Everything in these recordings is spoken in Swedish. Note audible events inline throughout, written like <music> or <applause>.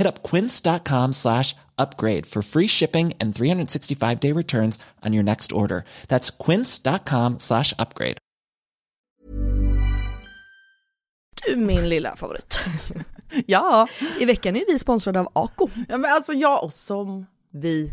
Hit up quince.com slash upgrade for free shipping and 365 day returns on your next order. That's quince.com slash upgrade. Du min lilla favorit. <laughs> Ja. I veckan är vi sponsrade av Ako. ja, men alltså jag och som vi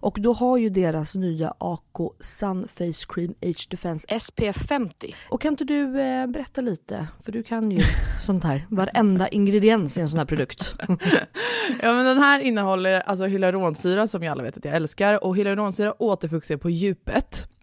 Och då har ju deras nya AK Sun Face Cream Age Defense SPF 50. Och kan inte du eh, berätta lite, för du kan ju <laughs> sånt här, varenda ingrediens i en sån här produkt. <laughs> Ja men den här innehåller alltså hyaluronsyra som jag alla vet att jag älskar och hyaluronsyra återfuktar på djupet.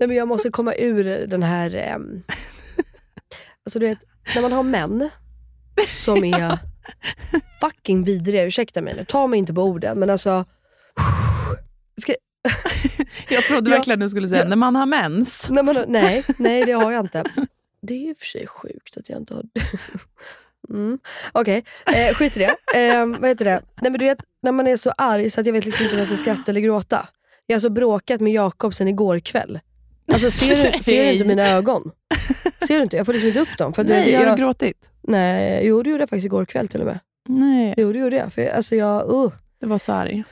Nej men jag måste komma ur den här... ehm, <laughs> Alltså du vet, när man har män som är <laughs> fucking vidriga, ursäkta mig nu, ta mig inte på orden men alltså... Ska, <laughs> Jag trodde Ja. verkligen du skulle säga Ja. när man har mens. när man, nej, nej det har jag inte. Det är ju för sig sjukt att jag inte har... Mm. Okej, eh, skit i det. Eh, vad heter det? Nej, men du vet, när man är så arg så att jag vet liksom inte om jag ska skratta eller gråta. Jag har alltså bråkat med Jakob sen igår kväll. Alltså ser du, ser du inte mina ögon? Ser du inte? Jag får liksom inte upp dem. För Nej, det, har jag, du gråtit? Nej, jo det gjorde jag faktiskt igår kväll till och med. Nej, Jo det gjorde jag. För, alltså jag uh. det var så arg.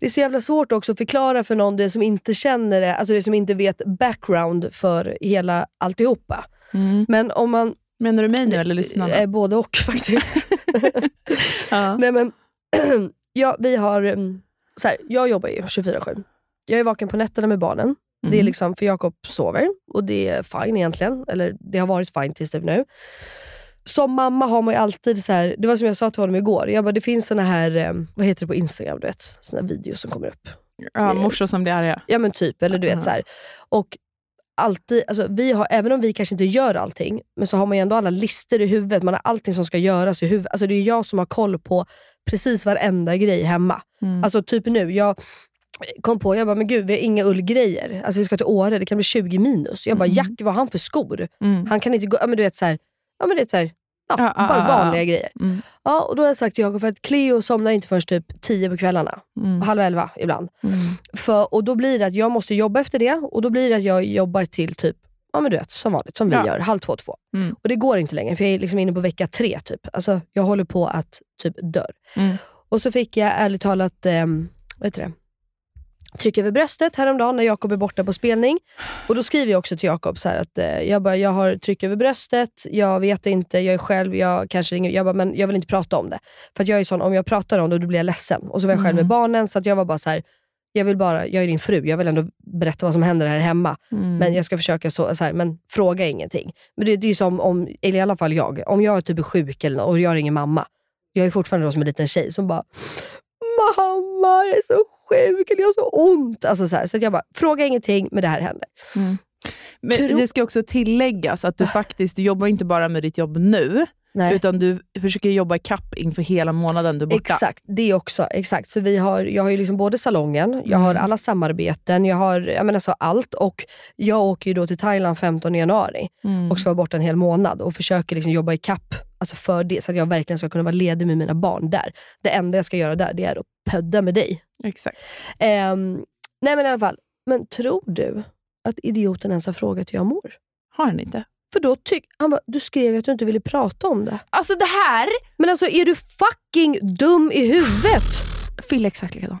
Det är så jävla svårt också att förklara för någon det som inte känner det, alltså det som inte vet background för hela alltihopa. Mm. Men om man Menar du mig nu eller lyssnarna? Eh, både och <laughs> faktiskt. <laughs> Ja. Nej, men, <clears throat> ja, vi har, mm, så här, jag jobbar ju 24-7. Jag är vaken på nätterna med barnen. Det är Mm. liksom, för Jakob sover och det är fine egentligen. Eller det har varit fine tills typ nu. Som mamma har man ju alltid så här, det var som jag sa till honom igår. Jag bara, det finns såna här, eh, vad heter det på Instagram, du vet? Såna här videos som kommer upp. Ja, morsor som blir arga. Ja men typ, eller du vet Ja. så här. Och alltid, alltså, vi har, även om vi kanske inte gör allting, men så har man ju ändå alla listor i huvudet. Man har allting som ska göras i huvudet. Alltså, det är jag som har koll på precis varenda grej hemma. Mm. Alltså typ nu, jag, kom på, jag bara, men gud vi har inga ullgrejer. Alltså vi ska till Åre, det kan bli 20 minus. Jag bara, Mm. Jack vad har han för skor? Mm. Han kan inte gå, ja men du vet såhär, ja men det är så här, ja, ja, bara vanliga grejer. Mm. Ja, och då har jag sagt till Jakob, för att Cleo somnar inte förrän typ 10 på kvällarna. Mm. Halv elva ibland. Mm. För, och då blir det att jag måste jobba efter det och då blir det att jag jobbar till typ, ja men du vet, som vanligt, som vi Ja. gör, halv två, två. Mm. Och det går inte längre, för jag är liksom inne på vecka tre typ. Alltså jag håller på att typ dör. Mm. Och så fick jag ärligt talat, eh, vad heter det? Tryck över bröstet häromdagen när Jakob är borta på spelning. Och Då skriver jag också till Jakob så att eh, jag, bara, jag har tryck över bröstet, jag vet inte, jag är själv, jag kanske ringer, jag bara, men jag vill inte prata om det. För jag är sån, om jag pratar om det då blir jag ledsen. Och så var jag själv med Mm. barnen, så att jag var bara så här, jag vill bara, jag är din fru, jag vill ändå berätta vad som händer här hemma. Mm. Men jag ska försöka så, så här, men fråga ingenting. Men det, det är ju som om, eller i alla fall jag, om jag typ är sjuk eller, och jag ringer mamma. Jag är fortfarande då som en liten tjej som bara, mamma jag är så sjuk, eller jag har så ont. Alltså så här, så jag bara, fråga ingenting, men det här händer. Men Tro- det ska också tilläggas att du faktiskt du jobbar inte bara med ditt jobb nu, Nej. utan du försöker jobba i kapp inför hela månaden du är borta. Exakt, det också. Exakt. Så vi har, jag har ju liksom både salongen, jag har Mm. alla samarbeten, jag har jag menar så allt och jag åker ju då till Thailand 15 januari Mm. och ska vara borta en hel månad och försöker liksom jobba i kapp alltså för det, så att jag verkligen ska kunna vara ledig med mina barn där. Det enda jag ska göra där, det är att pödda med dig. Exakt. Ehm, nej men i alla fall, men tror du att idioten ens har frågat hur jag mår? Har han inte? För då tyck, han bara, du skrev ju att du inte ville prata om det. Alltså det här... Men alltså är du fucking dum i huvudet? Är exakt likadan.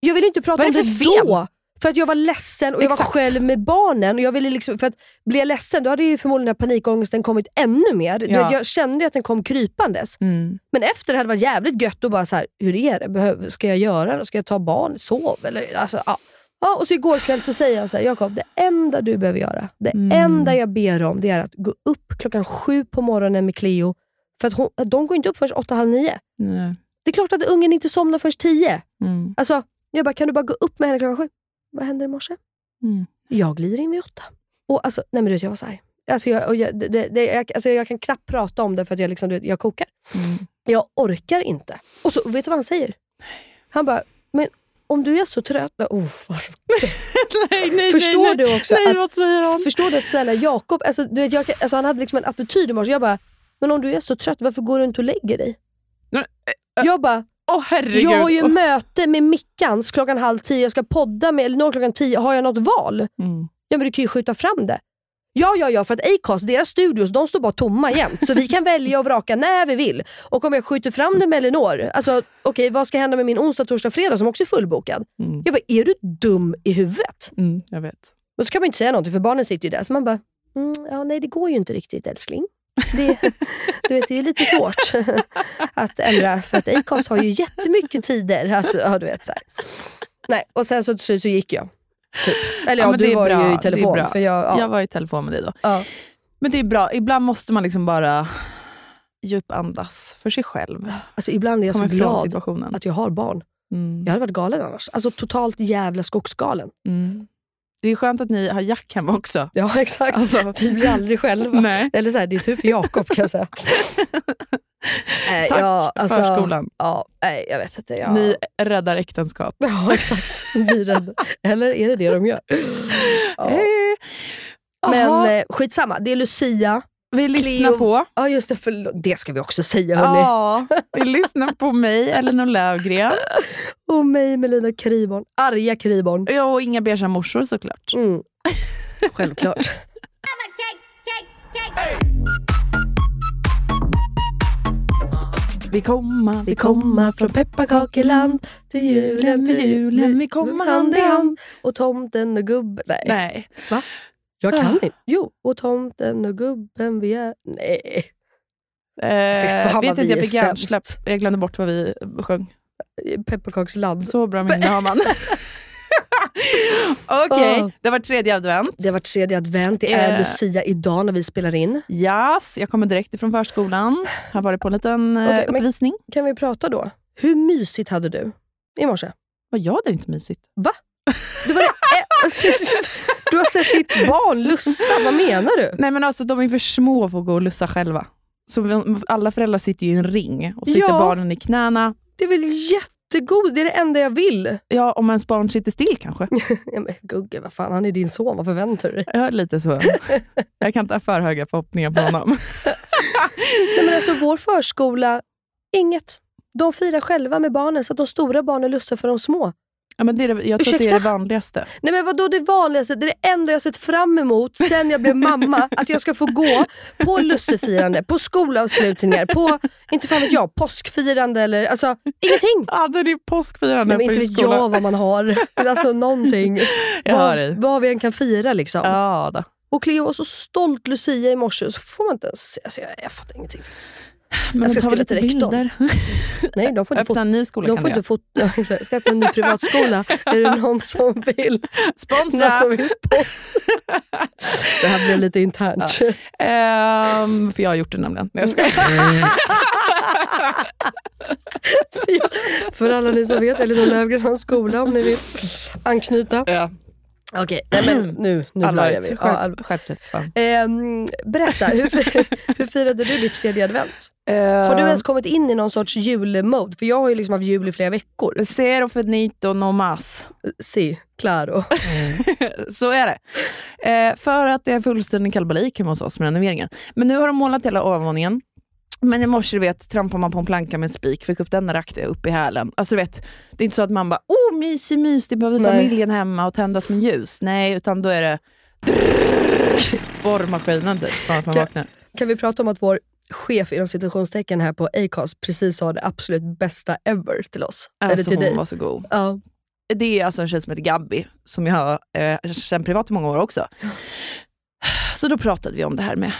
Jag ville inte prata om det det då. För att jag var ledsen och jag var Exakt. själv med barnen. Och jag ville liksom, för att blir jag ledsen då hade ju förmodligen panikångesten kommit ännu mer. Ja. Jag kände att den kom krypandes. Mm. Men efter det hade det varit jävligt gött att bara så här, hur är det? Behöver, ska jag göra det? Ska jag ta barn? Sov? Eller, alltså, ja. Ja, och så igår kväll så säger jag så här, Jakob, det enda du behöver göra, det Mm. enda jag ber om, det är att gå upp klockan sju på morgonen med Cleo. För att hon, de går inte upp förrän åtta, halv nio. Det är klart att ungen inte somnar förrän tio. Mm. Alltså, jag bara, kan du bara gå upp med henne klockan sju? Vad händer i morse? Mm. Jag glider in vid åtta. Och alltså, nej men du jag var så här. Alltså jag, jag, det, det, jag, alltså jag kan knappt prata om det för att jag, liksom, du jag kokar. Mm. Jag orkar inte. Och så, vet du vad han säger? Han bara, men om du är så trött... Oh, <laughs> nej, nej, förstår nej, du också att... Förstår du att snälla Jakob, alltså, du vet, jag, alltså, han hade liksom en attityd i morse. Jag bara, men om du är så trött, varför går du inte och lägger dig? Nej, Jag bara, Herregud. jag har ju Åh. möte med Mickans klockan halv tio, jag ska podda med Elinor klockan tio. Har jag något val? Mm. Ja, men du kan ju skjuta fram det. Ja, ja, ja, för att Acast, deras studios, de står bara tomma jämt. Så vi kan välja och vraka när vi vill. Och om jag skjuter fram det med Elinor, alltså okej, vad ska hända med min onsdag, torsdag, fredag som också är fullbokad? Mm. Jag bara, är du dum i huvudet? Mm, jag vet. Och så kan man inte säga någonting för barnen sitter ju där. Så man bara, mm, ja nej det går ju inte riktigt älskling. Det, du vet, det är lite svårt att ändra för att Acast har ju jättemycket tider. Att, ja, du vet, så här. Nej, och sen så, så, så gick jag. Typ. Eller ja, det du var bra, ju i telefon. För jag, ja, Jag var i telefon med dig då. ja. Men det är bra. Ibland måste man liksom bara djupandas för sig själv. Alltså, ibland är jag så Komma ifrån glad situationen. att jag har barn. Mm. Jag hade varit galen annars. Alltså totalt jävla skogsgalen. Mm. Det är skönt att ni har Jack hemma också. Ja exakt. Alltså- <laughs> Vi blir aldrig själva. Nej. Eller så här, det är tur för Jakob kan jag säga. Nej, <laughs> Tack, ja, alltså, förskolan. Ja, nej, jag vet inte. Jag... Ni räddar äktenskap. Ja, <laughs> exakt. Blir rädd. Eller är det det de gör? Ja. Eh, Men eh, skitsamma, det är Lucia. Vi lyssnar Cleo- på... Ja just det, förlåt. det ska vi också säga hörni. Ja, vi lyssnar på mig, Elinor Löfgren. <laughs> Och mig Melina Kriborn. Arga Kriborn. Ja, och inga beiga morsor såklart. Mm. Självklart. <laughs> Vi komma, Vi komma från pepparkakeland till julen, till julen. vi komma hand i hand. Och tomten och gubben. Nej, Nej. Jag kan Ah. inte. Jo, och tomten och gubben vi är... Nej. Eh, Fy fan, vad vet inte, vi jag är fick sämst. hjärnsläpp. Jag glömde bort vad vi sjöng. Pepparkaksland. Så bra minne har man. <laughs> Okej, Åh. det var tredje advent. Det varit tredje advent. Det är Eh. Lucia idag när vi spelar in. Yes, jag kommer direkt ifrån förskolan. Har varit på en liten eh, Okej, men- uppvisning. Kan vi prata då? Hur mysigt hade du i morse? Vad jag hade inte mysigt. Du, var det du har sett ditt barn lussa, vad menar du? Nej men alltså de är för små för att gå och lussa själva. Så alla föräldrar sitter ju i en ring och sitter Ja. barnen i knäna. Det är väl jättegod, det är det enda jag vill. Ja, om ens barn sitter still kanske. <laughs> Ja, men Gugge, vad fan, han är din son, vad förväntar du dig? Ja, lite så. <laughs> Jag kan inte ha för höga förhoppningar på honom. <laughs> Nej, men alltså, vår förskola, inget. De firar själva med barnen, så att de stora barnen lustar för de små. Ja, men det är det, jag tror att det är det vanligaste. Nej men vadå det vanligaste? Det är det enda jag sett fram emot sen jag blev mamma. <laughs> Att jag ska få gå på lussefirande, på skolavslutningar, på, inte fan vet jag, påskfirande eller alltså ingenting. Ja, <laughs> det är påskfirande Nej, men på inte vet skola. jag vad man har. <laughs> Alltså någonting. Jag hör vad, dig. vad vi än kan fira liksom. Ja, då. Och Cleo var så stolt Lucia i morse, så får man inte ens... Alltså, jag, jag fattar ingenting faktiskt. Men Jag ska skriva till rektorn. <laughs> Nej, de får inte Öppna en ny skola De kan får du inte. Ja, exakt. Jag ska öppna en ny <laughs> privatskola. är det någon som vill? <laughs> Sponsra! Någon som vill sponsra? Det här blev lite internt. Ehm, för jag har gjort det nämligen. Nej, jag skojar. För alla ni som vet, Elinor Löfgren har en skola om ni vill anknyta. Ja. Okej, nej men <clears throat> nu, nu börjar vi. Ja. Skärp, dig. ehm, berätta, hur, <laughs> hur firade du ditt tredje advent? Har du ens kommit in i någon sorts julmode? För jag har ju liksom haft jul i flera veckor. Zero finito no mas. Si, claro. <laughs> Så är det. Eh, för att det är fullständig kalabalik hemma hos oss med renoveringen. Men nu har de målat hela ovanvåningen. Men i morse, du vet, trampar man på en planka med en spik, fick upp den rakte upp i hälen. Alltså du vet, det är inte så att man bara, oh mysig mys, det behöver Nej. familjen hemma och tändas med ljus. Nej, utan då är det borrmaskinen typ, från att man Kan- vaknar. Kan vi prata om att vår chef inom situationstecken här på Acast precis sa det absolut bästa ever till oss? Eller Alltså till dig? hon var så god. Ja. Det är alltså en tjej som heter Gabby, som jag har eh, känt privat i många år också. Så då pratade vi om det här med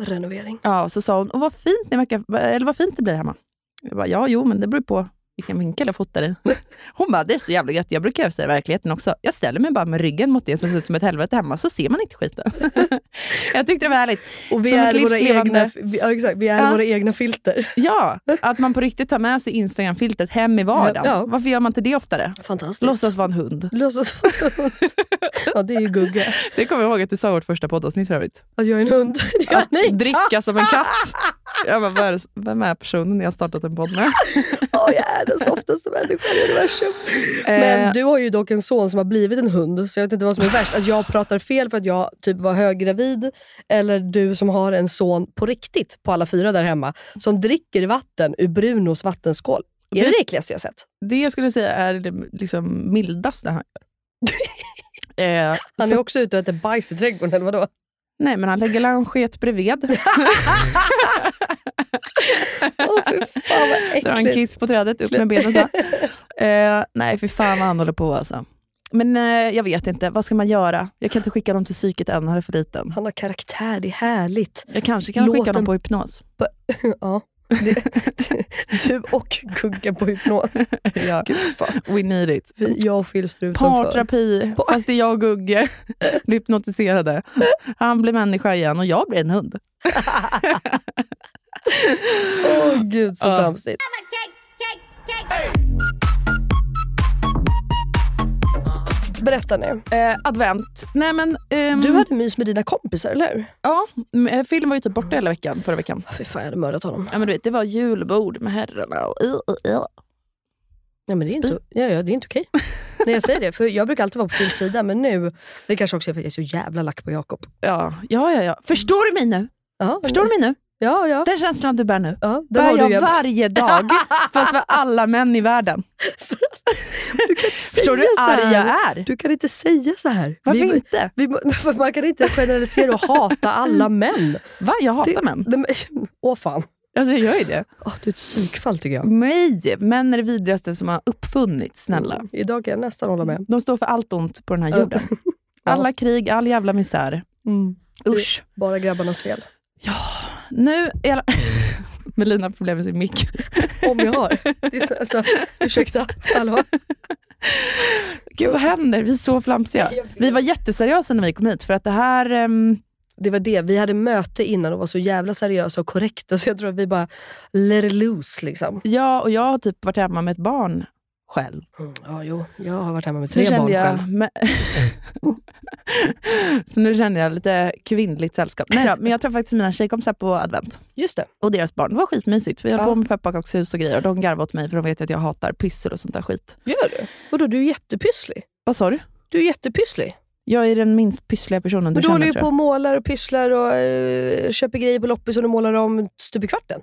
Renovering. Ja, så sa hon, och vad fint, ni verkar, eller vad fint det blir hemma. Jag bara, ja, jo, men det beror på vilken vinkel jag fotar i. <laughs> Hon bara, det är så jävla gött. Jag brukar säga i verkligheten också. Jag ställer mig bara med ryggen mot det som ser ut som ett helvete hemma, så ser man inte skiten. <laughs> jag tyckte det var härligt. Och vi Som är, våra egna, vi, ja, exakt, vi är Ja. våra egna filter. <laughs> Ja, att man på riktigt tar med sig Instagram-filtret hem i vardagen. Ja. Varför gör man inte det oftare? Fantastiskt. Låtsas vara en hund. Låtsas vara en hund. Ja, det är ju Gugge. Det kommer jag ihåg att du sa i vårt första poddavsnitt för övrigt. Att jag är en hund. Ja, Att nej, dricka som en katt. Jag bara, vem är personen jag har startat en podd med? Åh, jag är den softaste människan i universum. Men Eh, du har ju dock en son som har blivit en hund, så jag vet inte vad som är värst. Att jag pratar fel för att jag typ var höggravid, eller du som har en son på riktigt, på alla fyra där hemma, som dricker vatten ur Brunos vattenskål. Är det Det- det äckligaste jag sett? Det jag skulle säga är det liksom mildaste han gör. <laughs> eh, Han så- är också ute och äter bajs i trädgården, eller vadå? Nej, men han lägger langet bredvid. Åh fy fan vad Drar en kiss på trädet, upp med benen så. Eh, nej, för fan vad han håller på alltså. Men eh, jag vet inte, vad ska man göra? Jag kan inte skicka dem till psyket än, han är för liten. Han har karaktär, det är härligt. Jag kanske kan Låt skicka dem på hypnos. <laughs> Ja. Du och Gugge på hypnos. <laughs> ja. Gud fan. We need it. Vi, jag och Phil står utanför. Parterapi, fast det är jag och Gugge. Blir hypnotiserade. Han blir människa igen och jag blir en hund. Åh gud så Ja. flamsigt. Berätta nu. Eh, advent. Nej men... ehm, Du hade mys med dina kompisar, eller hur? Ja, m- eh, Phil var ju typ borta hela veckan, förra veckan. Fy fan, jag hade mördat honom. Ja men du vet, det var julbord med herrarna och... Uh, uh, uh. Nej, men det är inte, ja, ja, det är inte okej. <laughs> När jag säger det, för jag brukar alltid vara på Phils sida, men nu, det kanske också är för att jag är så jävla lack på Jakob. Ja, ja, ja, ja. Förstår du mig nu? Ja, Förstår du mig nu? Ja, ja. Den känslan du bär nu. ja det Bär har du jag jämt. varje dag, <laughs> fast för alla män i världen. <laughs> <laughs> Förstår du hur så arg jag är? Du kan inte säga så här. Varför Vi- inte? Vi, <laughs> man kan inte generalisera och hata alla <laughs> män. Va? Jag hatar Det- män. Men- Åh fan. Alltså jag gör ju det. Åh, du är ett psykfall tycker jag. Nej, män är det vidrigaste som har uppfunnits, snälla. Mm, Idag kan jag nästan hålla med. De står för allt ont på den här Ja. jorden. Ja. Alla krig, all jävla misär. Mm. Usch. Bara grabbarnas fel. Nu är alla... Melina har problem med sin mick. Om jag har. Det är så, alltså, ursäkta, hallå? Gud vad händer? Vi är så flamsiga. Vi var jätteseriösa när vi kom hit för att det här... ehm, Det var det, vi hade möte innan och var så jävla seriösa och korrekta så jag tror att vi bara let it loose liksom. ja, och jag har typ varit hemma med ett barn själv. Ja, jo, jag har varit hemma med tre barn jag, själv. men, <laughs> Så nu känner jag lite kvinnligt sällskap. Nej då, men jag träffade faktiskt mina tjejkompisar på advent. Just det. Och deras barn. Det var skitmysigt. Vi höll Ja. på med pepparkakshus och grejer. Och de garvade åt mig för de vet att jag hatar pyssel och sånt där skit. Gör du? Vadå, du är jättepysslig. Vad sa du? Du är jättepysslig. Jag är den minst pyssliga personen du du känner håller ju på och målar och pysslar och eh, köper grejer på loppis och du målar om stup i kvarten.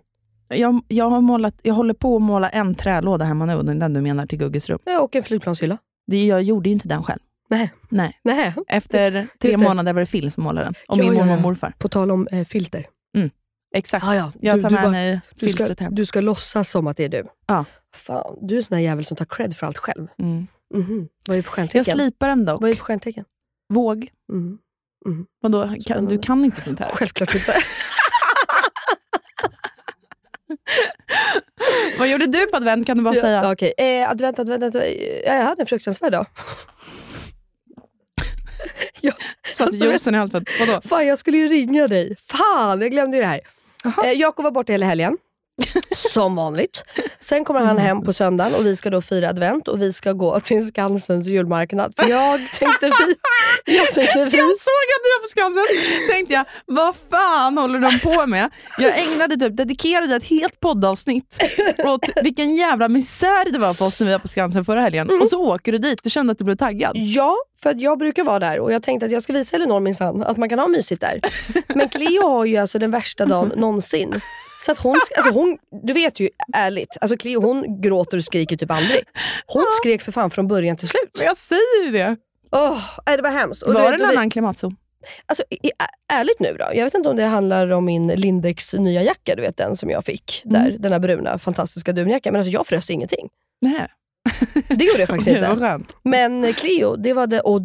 Jag, jag, har målat, jag håller på att måla en trälåda hemma nu, den du menar till Gugges rum. Ja, och en flygplanshylla. Det, jag gjorde ju inte den själv. Nej. Nej. Nej. Efter tre månader var det Phil som målade den. Och Ja, min mormor och morfar. På tal om eh, filter. Exakt. Ah, ja. Jag Du- tar du med bara- mig Du ska, hem. du ska låtsas som att det är du. Ja. Fan, du är en sån där jävel som tar cred för allt själv. Mm. Mhm. Vad är det för Jag stjärntecken? slipar den dock. Vad är det för stjärntecken? Våg. Mhm. Vadå, kan, du Spännande. kan inte sånt här? Självklart inte. <laughs> <laughs> Vad gjorde du på advent kan du bara Ja, säga? Okej, eh, advent, advent, advent. Ja, jag hade en fruktansvärd dag. <laughs> ja, Satt alltså, juicen i halsen. Vadå? fan, jag skulle ju ringa dig. Fan, jag glömde ju det här. Eh, Jakob var borta hela helgen. Som vanligt. Sen kommer Mm. han hem på söndagen och vi ska då fira advent och vi ska gå till Skansens julmarknad. För jag tänkte vi... Jag tänkte vi Jag såg att du var på Skansen, tänkte jag, vad fan håller de på med? Jag ägnade typ, dedikerade ett helt poddavsnitt åt vilken jävla misär det var för oss när vi var på Skansen förra helgen. Mm. Och så åker du dit, du kände att du blev taggad. Ja, för jag brukar vara där och jag tänkte att jag ska visa Elinor minsann att man kan ha mysigt där. Men Cleo har ju alltså den värsta dagen någonsin. Så att hon, alltså hon, du vet ju ärligt, alltså Cleo hon gråter och skriker typ aldrig. Hon skrek för fan från början till slut. Men jag säger ju det. Nej, det var hemskt. Och var det en och vi- annan klimatzon? Alltså, i, ärligt nu då. Jag vet inte om det handlar om min Lindex nya jacka, du vet den som jag fick. Där, Den här bruna fantastiska dunjackan. Men alltså jag frös ingenting. Nej. Det gjorde jag faktiskt <laughs> var inte. Men eh, Cleo, det var det. Och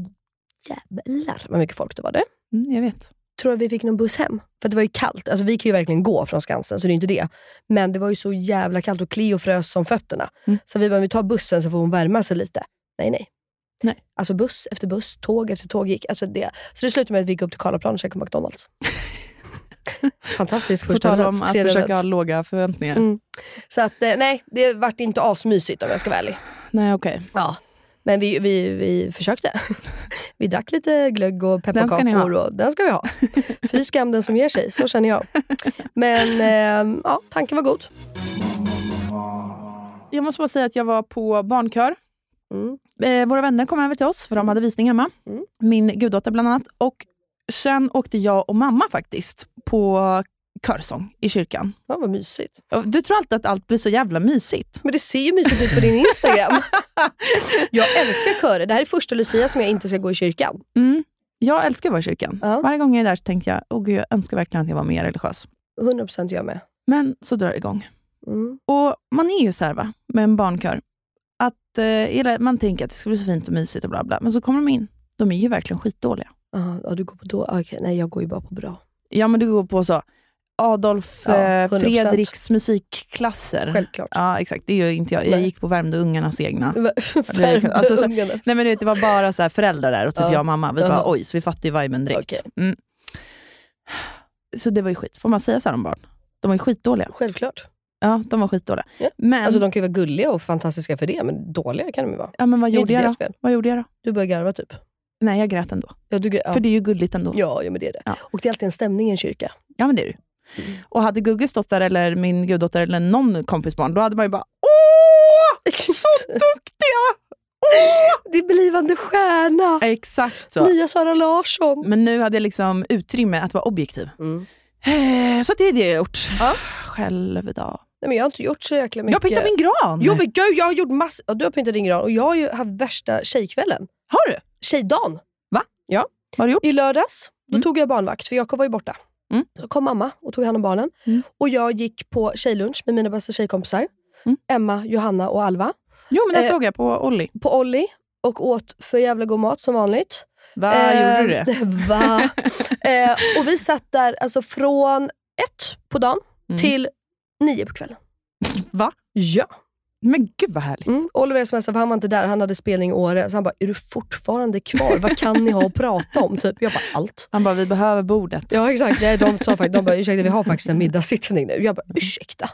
jävlar vad mycket folk det var det. Mm, jag vet. Tror att vi fick någon buss hem. För det var ju kallt. Alltså vi kan ju verkligen gå från Skansen, så det är inte det. Men det var ju så jävla kallt och Cleo frös som fötterna. Mm. Så vi bara, vi tar bussen så får hon värma sig lite. Nej, nej. Nej. Alltså buss efter buss, tåg efter tåg gick. Alltså det. Så det slutade med att vi gick upp till Karlaplan och käkade McDonalds. <laughs> Fantastisk På första tal rätt. om att försöka ha låga förväntningar. Mm. Så att, eh, nej, det vart inte asmysigt om jag ska vara ärlig. Nej, okej. Ja. Men vi, vi, vi försökte. <laughs> Vi drack lite glögg och Den pepparkakor. Och den ska vi ha. Fy skam den som ger sig, så känner jag. Men eh, ja, tanken var god. Jag måste bara säga att jag var på barnkör. Mm. Eh, våra vänner kom över till oss, för de hade visning hemma. Mm. Min guddotter bland annat. Och sen åkte jag och mamma faktiskt på körsång i kyrkan. Ja, vad mysigt. Du tror alltid att allt blir så jävla mysigt. Men det ser ju mysigt ut på din Instagram. <laughs> Jag älskar körer. Det här är första Lucia som jag inte ska gå i kyrkan. Mm. Jag älskar att vara i kyrkan. Ja. Varje gång jag är där så tänker jag, åh gud, jag önskar verkligen att jag var mer religiös. 100% jag med. Men så drar det igång. Mm. Och man är ju så här, va, med en barnkör, att eh, man tänker att det ska bli så fint och mysigt och bla bla. Men så kommer de in. De är ju verkligen skitdåliga. Ja, du går på då? Okej, nej jag går ju bara på bra. Ja, men du går på så Adolf Ja, eh, 100%. Fredriks musikklasser. Självklart. Ja, exakt. Det gör inte jag. Jag Nej. gick på Värmdö ungarnas egna. <laughs> Värmdö Alltså, så- ungarna. Nej, men vet, det var bara så här föräldrar där och typ Ja. jag och mamma. Vi bara, Jaha. oj, så vi fattade ju viben direkt. Okej. Mm. Så det var ju skit. Får man säga så här om barn? De var ju skitdåliga. Självklart. Ja, de var skitdåliga. Ja. Men, Alltså de kan ju vara gulliga och fantastiska för det, men dåliga kan de ju vara. ja, men vad gjorde jag då? Vad gjorde jag då? Du börjar garva typ. Nej, jag grät ändå. Ja, du, ja. För det är ju gulligt ändå. Ja, ja, men det är det. Ja. Och det är alltid en stämning i en kyrka. Ja, men det är det. Mm. Och hade Gugge stått där, eller min guddotter, eller någon kompis barn, då hade man ju bara Åh! Så <laughs> duktiga! Åh! Din blivande stjärna! Exakt så. Nya Sara Larsson. Men nu hade jag liksom utrymme att vara objektiv. Mm. Eh, Så det är det jag gjort. Ja. Själv då? Nej, men jag har inte gjort så jäkla mycket. Jag pyntade min gran! Jo men gud, jag har gjort massor. Ja, du har pyntat din gran och jag har ju haft värsta tjejkvällen. Har du? Tjejdagen. Vad har du gjort? I lördags då Mm. tog jag barnvakt, för Jakob var ju borta. Mm. Så kom mamma och tog hand om barnen. Mm. Och jag gick på tjejlunch med mina bästa tjejkompisar. Mm. Emma, Johanna och Alva. Jo, men det Eh, såg jag på Olli. På Olli och åt för jävla god mat som vanligt. Va, Eh, gjorde du det? <laughs> Va? <laughs> eh, och vi satt där alltså från ett på dagen Mm. till nio på kvällen. Va? Ja. Men gud vad härligt. Mm. Oliver smsade, för han var inte där, han hade spelning i Åre. Så han bara, är du fortfarande kvar? Vad kan ni ha att prata om? Typ. Jag bara, allt. Han bara, vi behöver bordet. Ja exakt, Nej, de sa faktiskt, de bara, ursäkta vi har faktiskt en middagssittning nu. Jag bara, ursäkta?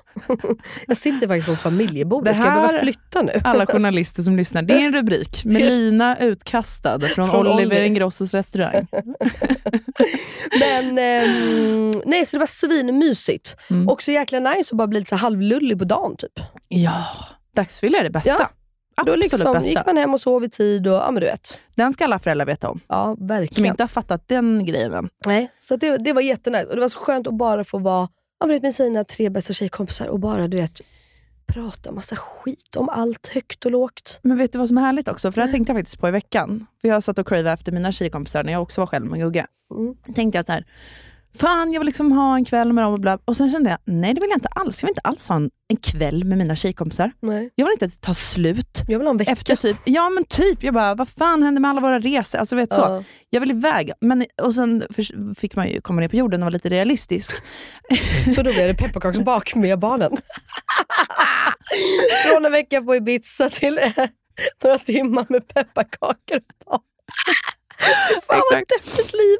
Jag sitter faktiskt på familjebordet, Det ska jag behöva flytta nu? Alla journalister som lyssnar, det är en rubrik. <laughs> Melina utkastad från, Från Oliver Oliver. Ingrossos restaurang. <laughs> Men ehm, nej, så det var svinmysigt. Mm. Och så jäkla nice att bara bli lite så halvlullig på dagen typ. Ja, dagsfylla är det bästa. Ja. Då Absolut liksom bästa. gick man hem och sov i tid och ja men du vet. Den ska alla föräldrar veta om. Ja Som verkligen. inte har fattat den grejen än. Nej, så det, det var jättenice. Och det var så skönt att bara få vara ja, med sina tre bästa tjejkompisar och bara du vet prata massa skit om allt högt och lågt. Men vet du vad som är härligt också? För det här tänkte jag faktiskt på i veckan. För jag satt och cravade efter mina tjejkompisar när jag också var själv med Gugge. Mm. tänkte jag så här, fan jag vill liksom ha en kväll med dem och bla. Och sen kände jag, nej det vill jag inte alls. Jag vill inte alls ha en, en kväll med mina tjejkompisar. Nej. Jag vill inte att det tar slut. Jag vill ha en vecka. Efter typ, ja men typ, jag bara, vad fan hände med alla våra resor? Alltså vet så. Ja. Jag vill iväg. Men, och sen för, fick man ju komma ner på jorden och vara lite realistisk. <laughs> Så då blev det pepparkaksbak med barnen. <laughs> Från en vecka på Ibiza till eh, några timmar med pepparkakor. Fan vad deppigt liv.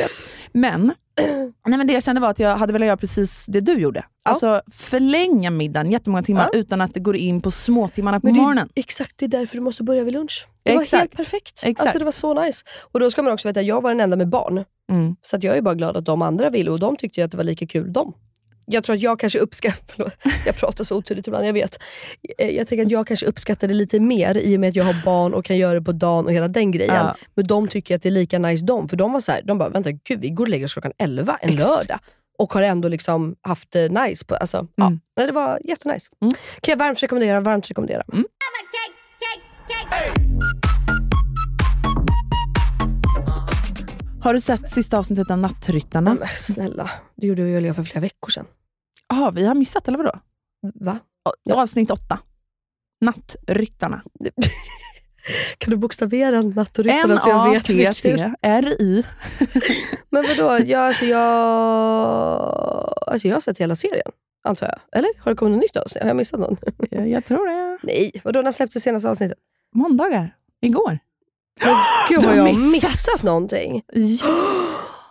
Vet. Men, <clears throat> nej men det jag kände var att jag hade velat göra precis det du gjorde. Alltså förlänga middagen jättemånga timmar Ja. utan att det går in på småtimmarna på Men det, morgonen. exakt, det är därför du måste börja vid lunch. Det var Exakt. helt perfekt. Exakt. Alltså, det var så nice. Och då ska man också veta att jag var den enda med barn. Mm. Så att jag är bara glad att de andra ville och de tyckte att det var lika kul de. Jag tror att jag kanske uppskattar, <laughs> jag pratar så otydligt ibland, jag vet. Eh, Jag tänker att jag kanske uppskattar det lite mer i och med att jag har barn och kan göra det på dagen och hela den grejen. Ja. Men de tycker att det är lika nice de, för de var så här, de bara, vänta gud vi går och lägger oss klockan 11 en Exakt. lördag. Och har ändå liksom haft det nice. På, alltså, ja. Mm. Nej, det var jättenice. Mm. Kan jag varmt rekommendera, varmt rekommendera. Har du sett sista avsnittet av Nattryttarna? Men snälla, det gjorde väl jag för flera veckor sedan. Ja, vi har missat eller vadå? Va? Avsnitt åtta. Nattryttarna. <laughs> Kan du bokstavera nattoryttarna så jag vet vilket? N-A-T-T-R-I. <laughs> Men vadå, jag, alltså jag, alltså jag har sett hela serien, antar jag. Eller? Har det kommit något nytt avsnitt? Har jag missat någon? Jag, jag tror det. <laughs> Nej, vadå, när släpptes senaste avsnittet? Måndagar. Igår. Gud, Du har jag missat. någonting? Ja. <gasps>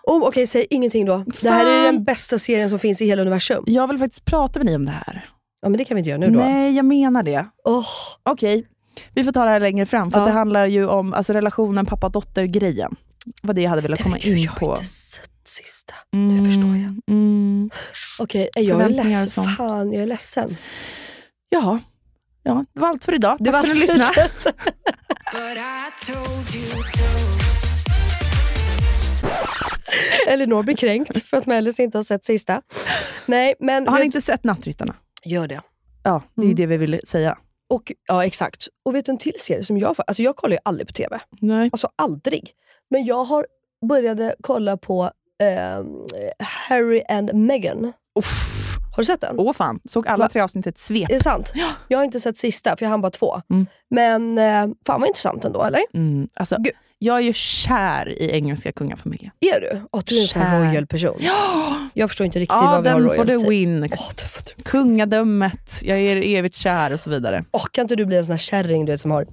Oh, Okej, säg ingenting då. Det här är Fan. den bästa serien som finns i hela universum. Jag vill faktiskt prata med dig om det här. Ja, men det kan vi inte göra nu då. Nej, jag menar det. Åh, Okej, vi får ta det här längre fram. För Ja. det handlar ju om alltså, relationen pappa-dotter-grejen. vad det jag hade velat Nej, komma men gud, in jag har på. inte sett sista. Nu förstår jag. Mm. Okej, jag är ledsen. Fan, jag är ledsen. Ja. Ja, det var allt för idag. Det Tack var för att allt lyssnade. <laughs> Elinor blir kränkt för att Mellis inte har sett sista. Nej, men... Har ni inte sett Nattryttarna? Gör det. Ja, det är Mm. det vi ville säga. Och, ja, exakt. Och vet du en till serie som jag... Alltså jag kollar ju aldrig på TV. Nej. Alltså aldrig. Men jag har började kolla på ehm, Harry and Meghan. Uff. Har du sett den? Åh fan, såg alla tre avsnitt ett svep. Är det sant? Jag har inte sett sista, för jag hann bara två. Mm. Men eh, fan vad intressant ändå, eller? Mm. Alltså, Gud. jag är ju kär i engelska kungafamiljen. Är du? Åh, du är en sån här royal person. Ja, Jag förstår inte riktigt vad vi har royals till. win. Åh, det får du. Kungadömet, jag är evigt kär och så vidare. Åh, kan inte du bli en sån här kärring du vet, som har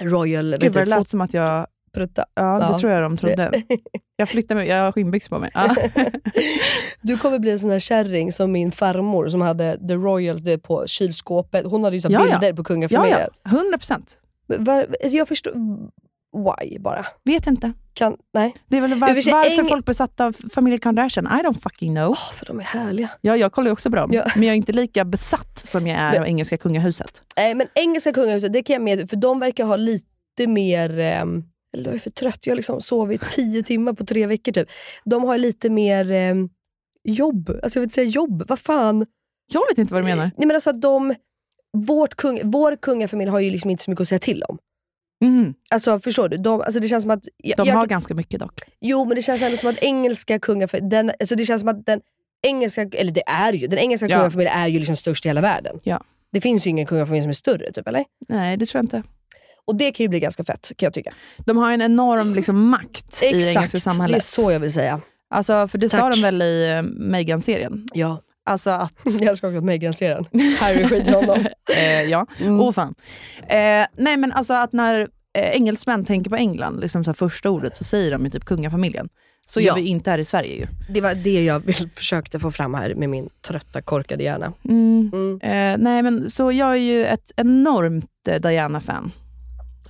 royal Gud vad du, det lät som att jag... fotprutta? Ja, det Ja, tror jag de trodde. <laughs> Jag flyttar mig, jag har skinnbyxor på mig. Ja. <laughs> Du kommer bli en sån här kärring som min farmor som hade the royal på kylskåpet. Hon hade ju så Ja, ja. bilder på ja, kungafamiljen. ja, 100 procent. Var, jag förstår... Why bara? Vet inte. Kan, nej. Det är väl var, varför eng- folk besatta av familjen Kardashian. I don't fucking know. Åh, för de är härliga. Ja, jag kollar ju också på dem, Ja. men jag är inte lika besatt som jag är Men- av engelska kungahuset. Nej, men engelska kungahuset, det kan jag med för de verkar ha lite mer... ehm, eller jag är för trött, jag har liksom sovit tio timmar på tre veckor typ. De har lite mer ehm, jobb. Alltså jag vill inte säga jobb, vad fan. Jag vet inte vad du menar. Nej, men alltså de, vårt kung, vår kungafamilj har ju liksom inte så mycket att säga till om. Mhm. Alltså förstår du? De, alltså det känns som att... Jag, De jag, har ganska mycket dock. Jo, men det känns ändå som att engelska kungafamiljen... Den, alltså det känns som att den engelska, eller det är ju, den engelska Ja. kungafamiljen är ju liksom störst i hela världen. Ja. Det finns ju ingen kungafamilj som är större, typ, eller? Nej, det tror jag inte. Och det kan ju bli ganska fett, kan jag tycka. De har en enorm liksom, makt i engelska Exakt, det är samhället. så jag vill säga. Alltså, för det sa Tack. de väl i uh, Meghan-serien? Ja. Alltså att... <laughs> Jag älskar också att Meghan ser den. <laughs> Harry skiter honom. eh, ja, Mm. åh fan. Eh, nej men alltså att när eh, engelsmän tänker på England, liksom så första ordet, så säger de ju typ kungafamiljen. Så Ja. gör vi inte här i Sverige ju. Det var det jag vill- försökte få fram här med min trötta korkade hjärna. Mm. Mm. Eh, nej men så jag är ju ett enormt eh, Diana-fan.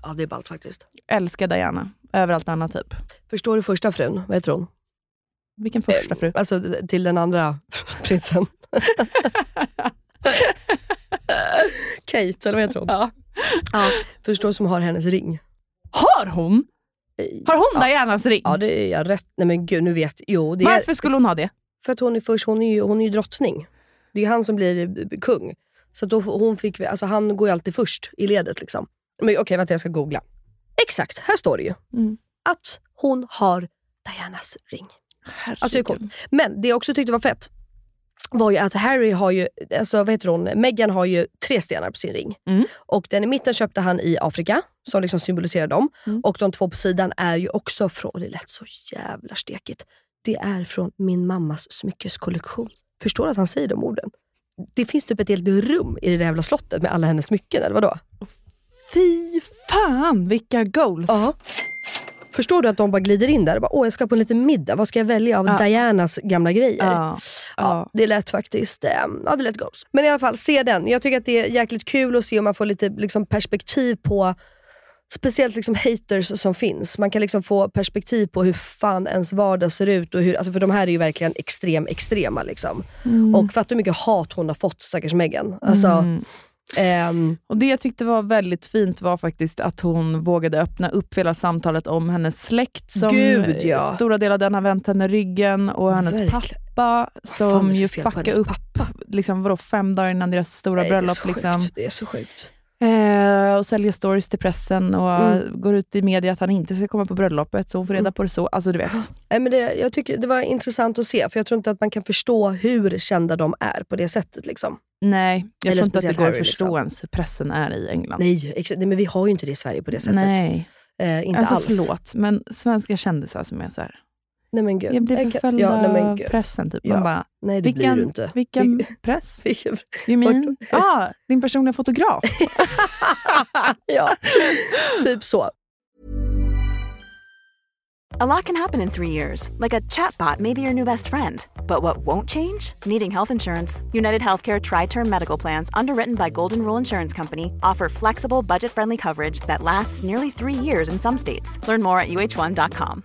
Ja, det är ballt faktiskt. Älskar Diana, över allt annat typ. Förstår du första frun? Vad heter hon? Vilken första fru? Alltså till den andra <laughs> prinsen. <laughs> Kate, eller vad heter hon? Ja. Ja, förstår som har hennes ring. Har hon? Har hon Dianas ring? Ja, det är jag rätt. Nej men gud, nu vet Jo, det är Varför skulle hon ha det? för att hon är först, hon är ju, hon är ju drottning. Det är han som blir eh, kung. Så då, hon fick, alltså han går ju alltid först i ledet. liksom. Men okej, vänta jag ska googla. Exakt, här står det ju. Mm. Att hon har Dianas ring. Alltså, det är coolt. Men det jag också tyckte var fett var ju att Harry har ju, alltså vad heter hon, Meghan har ju tre stenar på sin ring. Mm. Och den i mitten köpte han i Afrika, som liksom symboliserar dem. Mm. Och de två på sidan är ju också från, det lät så jävla stekigt, det är från min mammas smyckeskollektion. Förstår du att han säger de orden? Det finns typ ett helt rum i det där jävla slottet med alla hennes smycken, eller vadå? Fy fan vilka goals! Ja. Förstår du att de bara glider in där och bara, åh jag ska på en liten middag, vad ska jag välja av Ja. Dianas gamla grejer? Ja. Ja, det lät faktiskt eh, ja, det lät goals. Men i alla fall, se den. Jag tycker att det är jäkligt kul att se om man får lite liksom, perspektiv på Speciellt liksom haters som finns. Man kan liksom få perspektiv på hur fan ens vardag ser ut. Och hur, alltså för de här är ju verkligen extrem extrema. Liksom. Mm. Och fatta hur mycket hat hon har fått, stackars Meghan. Alltså, Mm. Ehm, Och det jag tyckte var väldigt fint var faktiskt att hon vågade öppna upp hela samtalet om hennes släkt som Gud, ja. stora delar av den har vänt henne ryggen och hennes Verkligen. pappa som ju fuckade upp pappa? liksom, vadå, fem dagar innan deras stora nej, det är bröllop. så Liksom. sjukt. Det är så sjukt. Eh, och säljer stories till pressen och Mm. går ut i media att han inte ska komma på bröllopet så hon får reda på det så. Alltså du vet. Nej, men det, jag tycker det var intressant att se, för jag tror inte att man kan förstå hur kända de är på det sättet. Liksom. Nej, jag Eller tror inte att det går att förstå liksom. ens hur pressen är i England. Nej, exa- nej, men vi har ju inte det i Sverige på det sättet. Nej. Eh, inte alltså alls. förlåt, men svenska kändisar som är så här. Nej men gud. Jag blir kan- förföljd ja, nej, men gud. pressen. Typ. Ja. Man bara, Nej det blir du vilken, inte. vilken press? <laughs> Vilken- You mean? Ah, din personliga fotograf. <laughs> ja, typ så. A lot can happen in three years, like a chatbot may be your new best friend. But what won't change? Needing health insurance. United Healthcare Tri Term Medical Plans, underwritten by Golden Rule Insurance Company, offer flexible, budget friendly coverage that lasts nearly three years in some states. Learn more at uh1.com.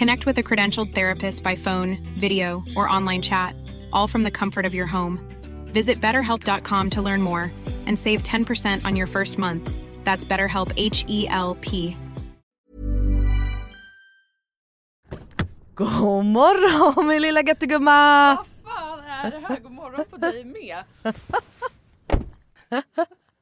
Connect with a credentialed therapist by phone, video, or online chat, all from the comfort of your home. Visit betterhelp.com to learn more and save 10% on your first month. That's BetterHelp H E L P. God morgon min lilla göttegumma! Vad fan är det här? God morgon på dig med. <laughs>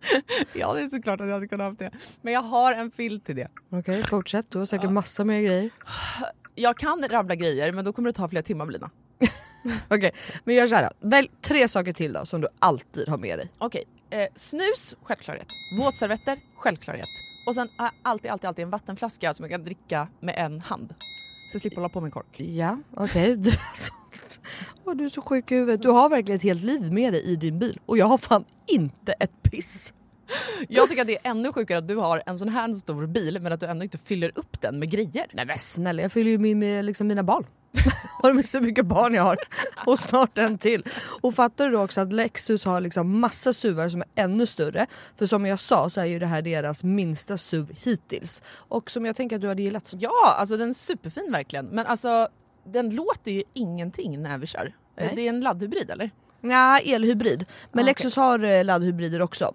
<laughs> Ja det är såklart att jag hade kunnat ha det. Men jag har en filt till det. Okej fortsätt, du har säkert massa mer grejer. Jag kan rabbla grejer men då kommer det ta flera timmar Lina. <laughs> Okej, men gör såhär. Välj tre saker till då som du alltid har med dig. Okej, eh, snus, självklarhet. Våtservetter, självklarhet. Och sen har jag alltid, alltid, alltid en vattenflaska som jag kan dricka med en hand. Så jag slipper hålla på med en kork. Ja, okej. Du, Åh, du är så sjuk i huvudet. Du har verkligen ett helt liv med dig i din bil och jag har fan inte ett piss. Jag tycker att det är ännu sjukare att du har en sån här stor bil men att du ändå inte fyller upp den med grejer. Nej men snälla, jag fyller ju min med liksom mina barn. <laughs> Har du så mycket barn jag har? Och snart en till. Och fattar du då också att Lexus har liksom massa SUVar som är ännu större. För som jag sa så är ju det här deras minsta SUV hittills. Och som jag tänker att du hade gillat. Ja, alltså den är superfin verkligen. Men alltså den låter ju ingenting när vi kör. Nej. Det är en laddhybrid eller? Ja, elhybrid. Men Ah, Lexus har eh, laddhybrider också.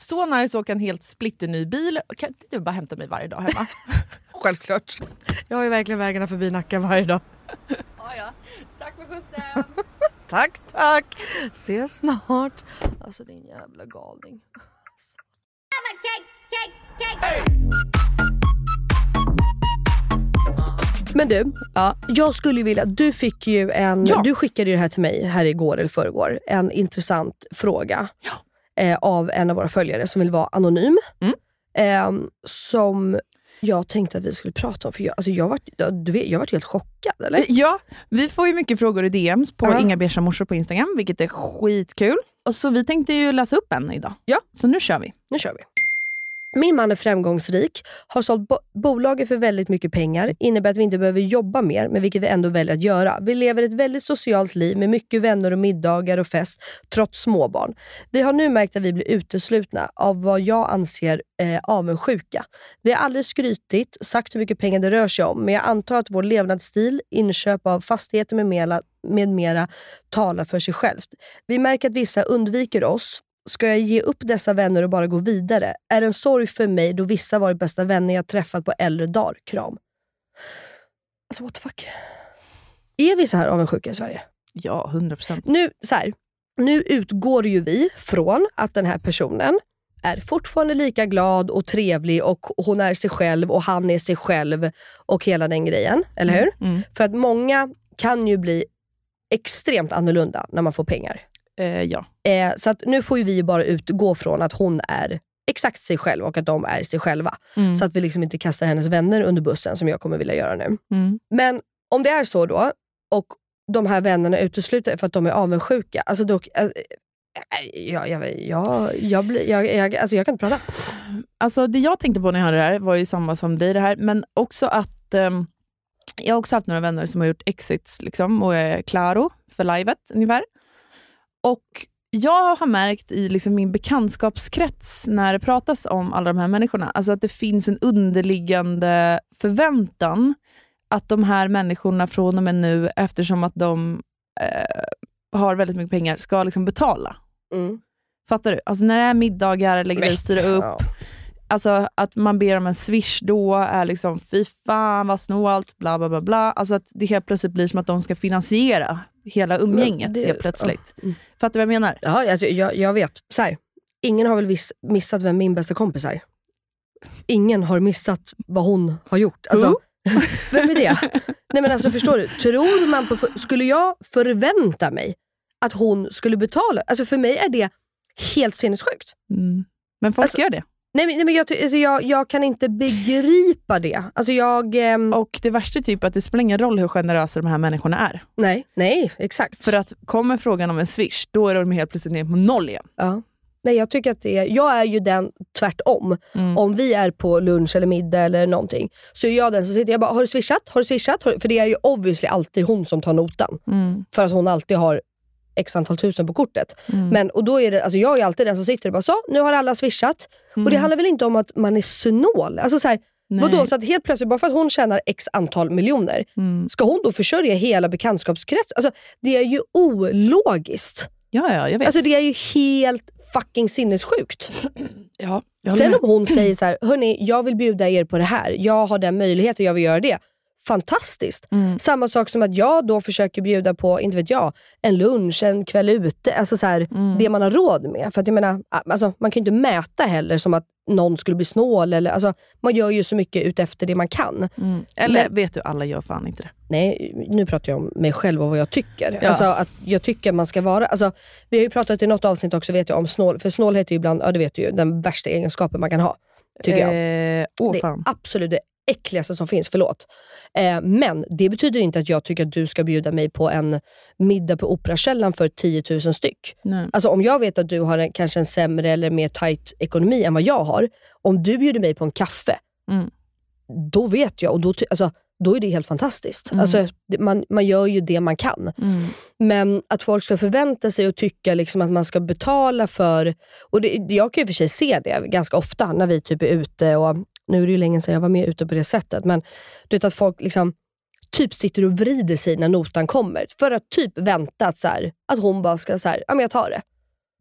Så nice att åka en helt splitterny bil. Kan inte du bara hämta mig varje dag hemma? <laughs> Självklart. Jag har ju verkligen vägarna förbi Nacka varje dag. <laughs> ja, ja. Tack för skjutsen. <laughs> tack, tack. Ses snart. Alltså din jävla galning. Men du, Ja. jag skulle ju vilja, du fick ju en, Ja. du skickade ju det här till mig här igår eller förrgår, en intressant fråga eh, av en av våra följare som vill vara anonym. Mm. Eh, som jag tänkte att vi skulle prata om, för jag, alltså jag, var, du vet, jag var helt chockad. Eller? Ja, vi får ju mycket frågor i DMs på Ja. Inga Beiga morsor på Instagram, vilket är skitkul. Och så vi tänkte ju läsa upp en idag. Ja. Så nu kör vi. Nu kör vi. Min man är framgångsrik, har sålt bo- bolaget för väldigt mycket pengar, innebär att vi inte behöver jobba mer, men vilket vi ändå väljer att göra. Vi lever ett väldigt socialt liv med mycket vänner och middagar och fest, trots småbarn. Vi har nu märkt att vi blir uteslutna av vad jag anser eh, avundsjuka. Vi har aldrig skrytit, sagt hur mycket pengar det rör sig om, men jag antar att vår levnadsstil, inköp av fastigheter med mera, med mera talar för sig självt. Vi märker att vissa undviker oss, Ska jag ge upp dessa vänner och bara gå vidare? Är en sorg för mig då vissa varit bästa vänner jag träffat på äldre dagar? Kram. Alltså what the fuck? Är vi så här avundsjuka i Sverige? Ja, 100%. Nu, så här, nu utgår ju vi från att den här personen är fortfarande lika glad och trevlig och hon är sig själv och han är sig själv och hela den grejen. Eller hur? Mm. För att många kan ju bli extremt annorlunda när man får pengar. Eh, ja. Eh, så att nu får ju vi bara utgå från att hon är exakt sig själv och att de är sig själva. Mm. Så att vi liksom inte kastar hennes vänner under bussen som jag kommer vilja göra nu. Mm. Men om det är så då, och de här vännerna utesluter för att de är avundsjuka. Alltså då, äh, jag, jag, jag, jag, alltså jag kan inte prata. Alltså det jag tänkte på när jag hörde det här var ju samma som dig det här, men också att ehm, jag har också haft några vänner som har gjort exits liksom, och är klaro för livet ungefär. Och jag har märkt i liksom min bekantskapskrets när det pratas om alla de här människorna, alltså att det finns en underliggande förväntan att de här människorna från och med nu, eftersom att de eh, har väldigt mycket pengar, ska liksom betala. Mm. Fattar du? Alltså när det är middagar, lägger dig och styra upp, Ja. Alltså att man ber om en swish då är liksom, fy fan vad snålt, bla bla bla. bla. Alltså att det helt plötsligt blir som att de ska finansiera hela umgänget det- helt plötsligt. ja. Mm. Fattar du vad jag menar? Ja, alltså, jag, jag vet. Så här, ingen har väl viss, missat vem min bästa kompis är? Ingen har missat vad hon har gjort. Alltså, <laughs> vem är det? Nej men alltså förstår du? Tror man på, skulle jag förvänta mig att hon skulle betala? Alltså för mig är det helt sinnessjukt. Mm. Men folk Alltså- gör det. Nej, nej, men jag, alltså, jag, jag kan inte begripa det. Alltså jag... ehm, Och det värsta är typ att det spelar ingen roll hur generösa de här människorna är. nej, nej, exakt. För att kommer frågan om en swish, då är de helt plötsligt ner på noll igen. Ja. Nej, jag tycker att det är, jag är ju den tvärtom. Mm. Om vi är på lunch eller middag eller någonting, så är jag den som sitter jag bara, har du swishat? Har du swishat? Har du? För det är ju obviously alltid hon som tar notan. Mm. För att hon alltid har x antal tusen på kortet. Mm. Men, och då är det, alltså jag är alltid den som sitter och bara, så nu har alla swishat. Och det handlar väl inte om att man är snål? Alltså så här, Mm. Nej. vadå? Så att helt plötsligt, bara för att hon tjänar x antal miljoner, Mm. ska hon då försörja hela bekantskapskretsen? Alltså, det är ju ologiskt. Ja, ja, jag vet. Alltså det är ju helt fucking sinnessjukt. <clears throat> ja, Sen om hon säger så här, <clears throat> hörni, jag vill bjuda er på det här. Jag har den möjligheten, jag vill göra det. Fantastiskt. Mm. Samma sak som att jag då försöker bjuda på, inte vet jag, en lunch, en kväll ute. Alltså så här, Mm. Det man har råd med. För att jag menar, alltså, man kan ju inte mäta heller som att någon skulle bli snål. Eller, alltså, man gör ju så mycket utefter det man kan. Mm. Eller Men- vet du, alla gör fan inte det. Nej, nu pratar jag om mig själv och vad jag tycker. Ja. Alltså att jag tycker man ska vara... Alltså, vi har ju pratat i något avsnitt också vet jag om snål, för snålhet är ju ibland, ja det vet du ju, den värsta egenskapen man kan ha. Tycker jag. Eh, åh det är absolut det äckligaste som finns, förlåt. Eh, men det betyder inte att jag tycker att du ska bjuda mig på en middag på Operakällaren för 10 000 styck. Nej. Alltså om jag vet att du har en, kanske en sämre eller mer tight ekonomi än vad jag har. Om du bjuder mig på en kaffe, Mm. då vet jag och då, alltså, då är det helt fantastiskt. Mm. Alltså, man, man gör ju det man kan. Mm. Men att folk ska förvänta sig och tycka liksom att man ska betala för... Och det, Jag kan ju för sig se det ganska ofta när vi typ är ute. och Nu är det ju länge sedan jag var med ute på det sättet. Men du vet att folk liksom typ sitter och vrider sig när notan kommer. För att typ vänta att, så här, att hon bara ska säga, ja men jag tar det.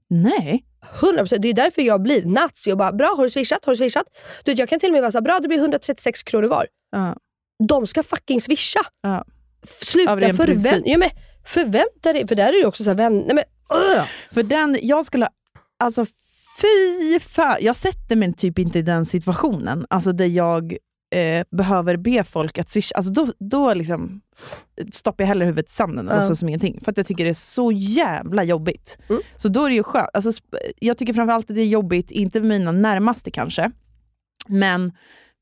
Nej. 100%. Det är därför jag blir nazi och bara, bra har du swishat? Har du swishat? Du vet, jag kan till och med vara så här, bra det blir 136 kronor var. Ja. De ska fucking swisha. Ja. Sluta förvänta ja, men Förvänta dig, för där är det ju också så här, vän, nej men. För den, jag skulle, alltså fy fan, jag sätter mig typ inte i den situationen, alltså där jag eh, behöver be folk att swisha. Alltså då, då liksom stoppar jag hellre huvudet i sanden och låtsas som ingenting. För att jag tycker det är så jävla jobbigt. Mm. Så då är det ju skönt. Alltså, jag tycker framförallt att det är jobbigt, inte med mina närmaste kanske, men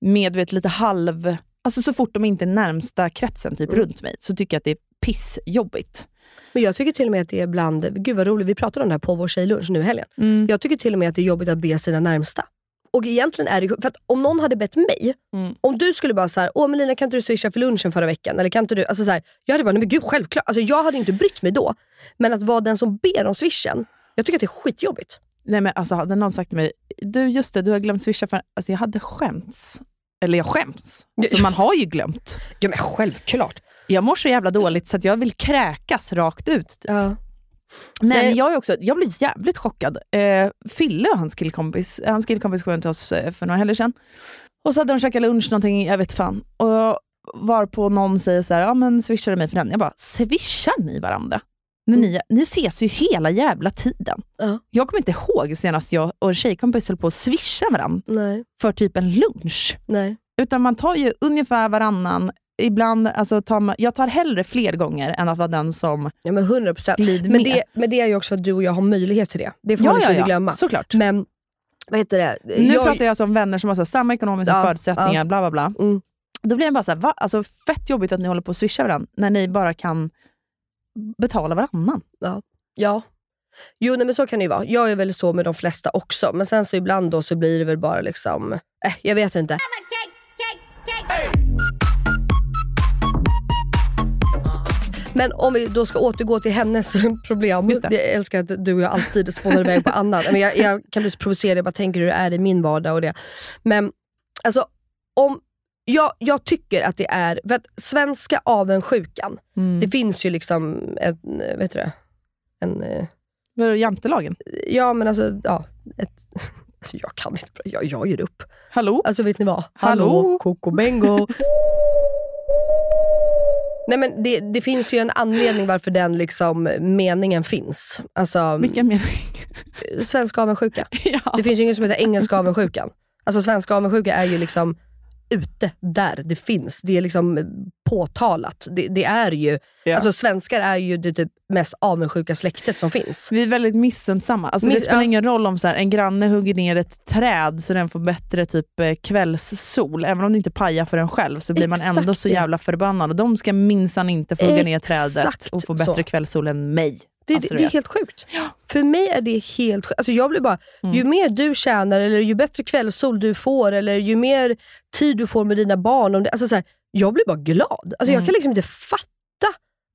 med vet, lite halv... Alltså så fort de inte är närmsta kretsen typ Mm. runt mig, så tycker jag att det är pissjobbigt. Men jag tycker till och med att det är ibland, gud vad roligt, vi pratade om det här på vår tjejlunch nu i helgen. Mm. Jag tycker till och med att det är jobbigt att be sina närmsta. Och egentligen är det för att om någon hade bett mig, Mm. om du skulle bara såhär, åh Melina kan inte du swisha för lunchen förra veckan? Eller kan inte du, alltså så här, jag hade bara, nej men gud självklart. Alltså jag hade inte brytt mig då. Men att vara den som ber om swishen, jag tycker att det är skitjobbigt. Nej men alltså hade någon sagt till mig, du just det, du har glömt swisha för... Alltså jag hade skämts. Eller jag skäms. För man har ju glömt. Ja men självklart. Jag mår så jävla dåligt så att jag vill kräkas rakt ut. Ja. Men Nej. jag, är också, jag blir jävligt chockad. Eh, Fille och hans killkompis, hans killkompis kom till oss eh, för några helger sedan. Och så hade de käkat lunch någonting, jag vet fan. Och var på någon säger så här, ja men swishar du mig för den? Jag bara, swishar ni varandra? När ni, ni ses ju hela jävla tiden. Ja. Jag kommer inte ihåg senast jag och en tjejkompis höll på att swisha varandra Nej, för typ en lunch. nej. Utan man tar ju ungefär varannan. Ibland, alltså tar man, jag tar hellre fler gånger än att vara den som Ja men 100%. glider Men med. det, men det är ju också för att du och jag har möjlighet till det. Det får man ja, liksom ja, inte glömma. såklart. Men, vad heter det? Nu jag, pratar jag alltså om vänner som har så samma ekonomiska Ja, förutsättningar, ja. bla bla bla. Mm. Då blir jag bara så här, va? Alltså, fett jobbigt att ni håller på att swisha varandra när ni bara kan betala varannan. Ja. Jo nej, men så kan det ju vara. Jag är väl så med de flesta också. Men sen så ibland då så blir det väl bara liksom, eh, jag vet inte. Men om vi då ska återgå till hennes <laughs> problem. Just det. Jag älskar att du och jag alltid spånar iväg på annat. Men jag, jag kan bli så provocerad, jag bara tänker hur det är i min vardag och det. Men alltså, om, jag, jag tycker att det är, för att svenska avundsjukan, Mm. det finns ju liksom en, vet du det? En, eh, Vadå, Jantelagen? ja men alltså, ja. Ett, <laughs> alltså jag kan inte, jag, jag ger upp. Hallå? Alltså vet ni vad? Hallå? Koko Bengo. <laughs> Nej men det, det finns ju en anledning varför den liksom meningen finns. Alltså, Vilken mening? <laughs> svenska avundsjuka. ja. Det finns ju inget som heter engelska avundsjukan. Alltså svenska avundsjuka är ju liksom ute där det finns. Det är liksom påtalat. Det, det är ju, Ja. alltså svenskar är ju det typ mest avundsjuka släktet som finns. Vi är väldigt missunnsamma. Alltså, det Miss- spelar ja. ingen roll om så här, en granne hugger ner ett träd så den får bättre typ eh, kvällssol. Även om det inte pajar för en själv så blir man Exakt ändå så det. jävla förbannad. De ska minsann inte få hugga ner trädet och få bättre så. kvällssol än mig. Det, Alltså, det, det är vet. helt sjukt. För mig är det helt sjukt. Alltså jag blir bara, Mm. ju mer du tjänar, eller ju bättre kvällssol du får, eller ju mer tid du får med dina barn. Om det, alltså så här, jag blir bara glad. Alltså Mm. Jag kan liksom inte fatta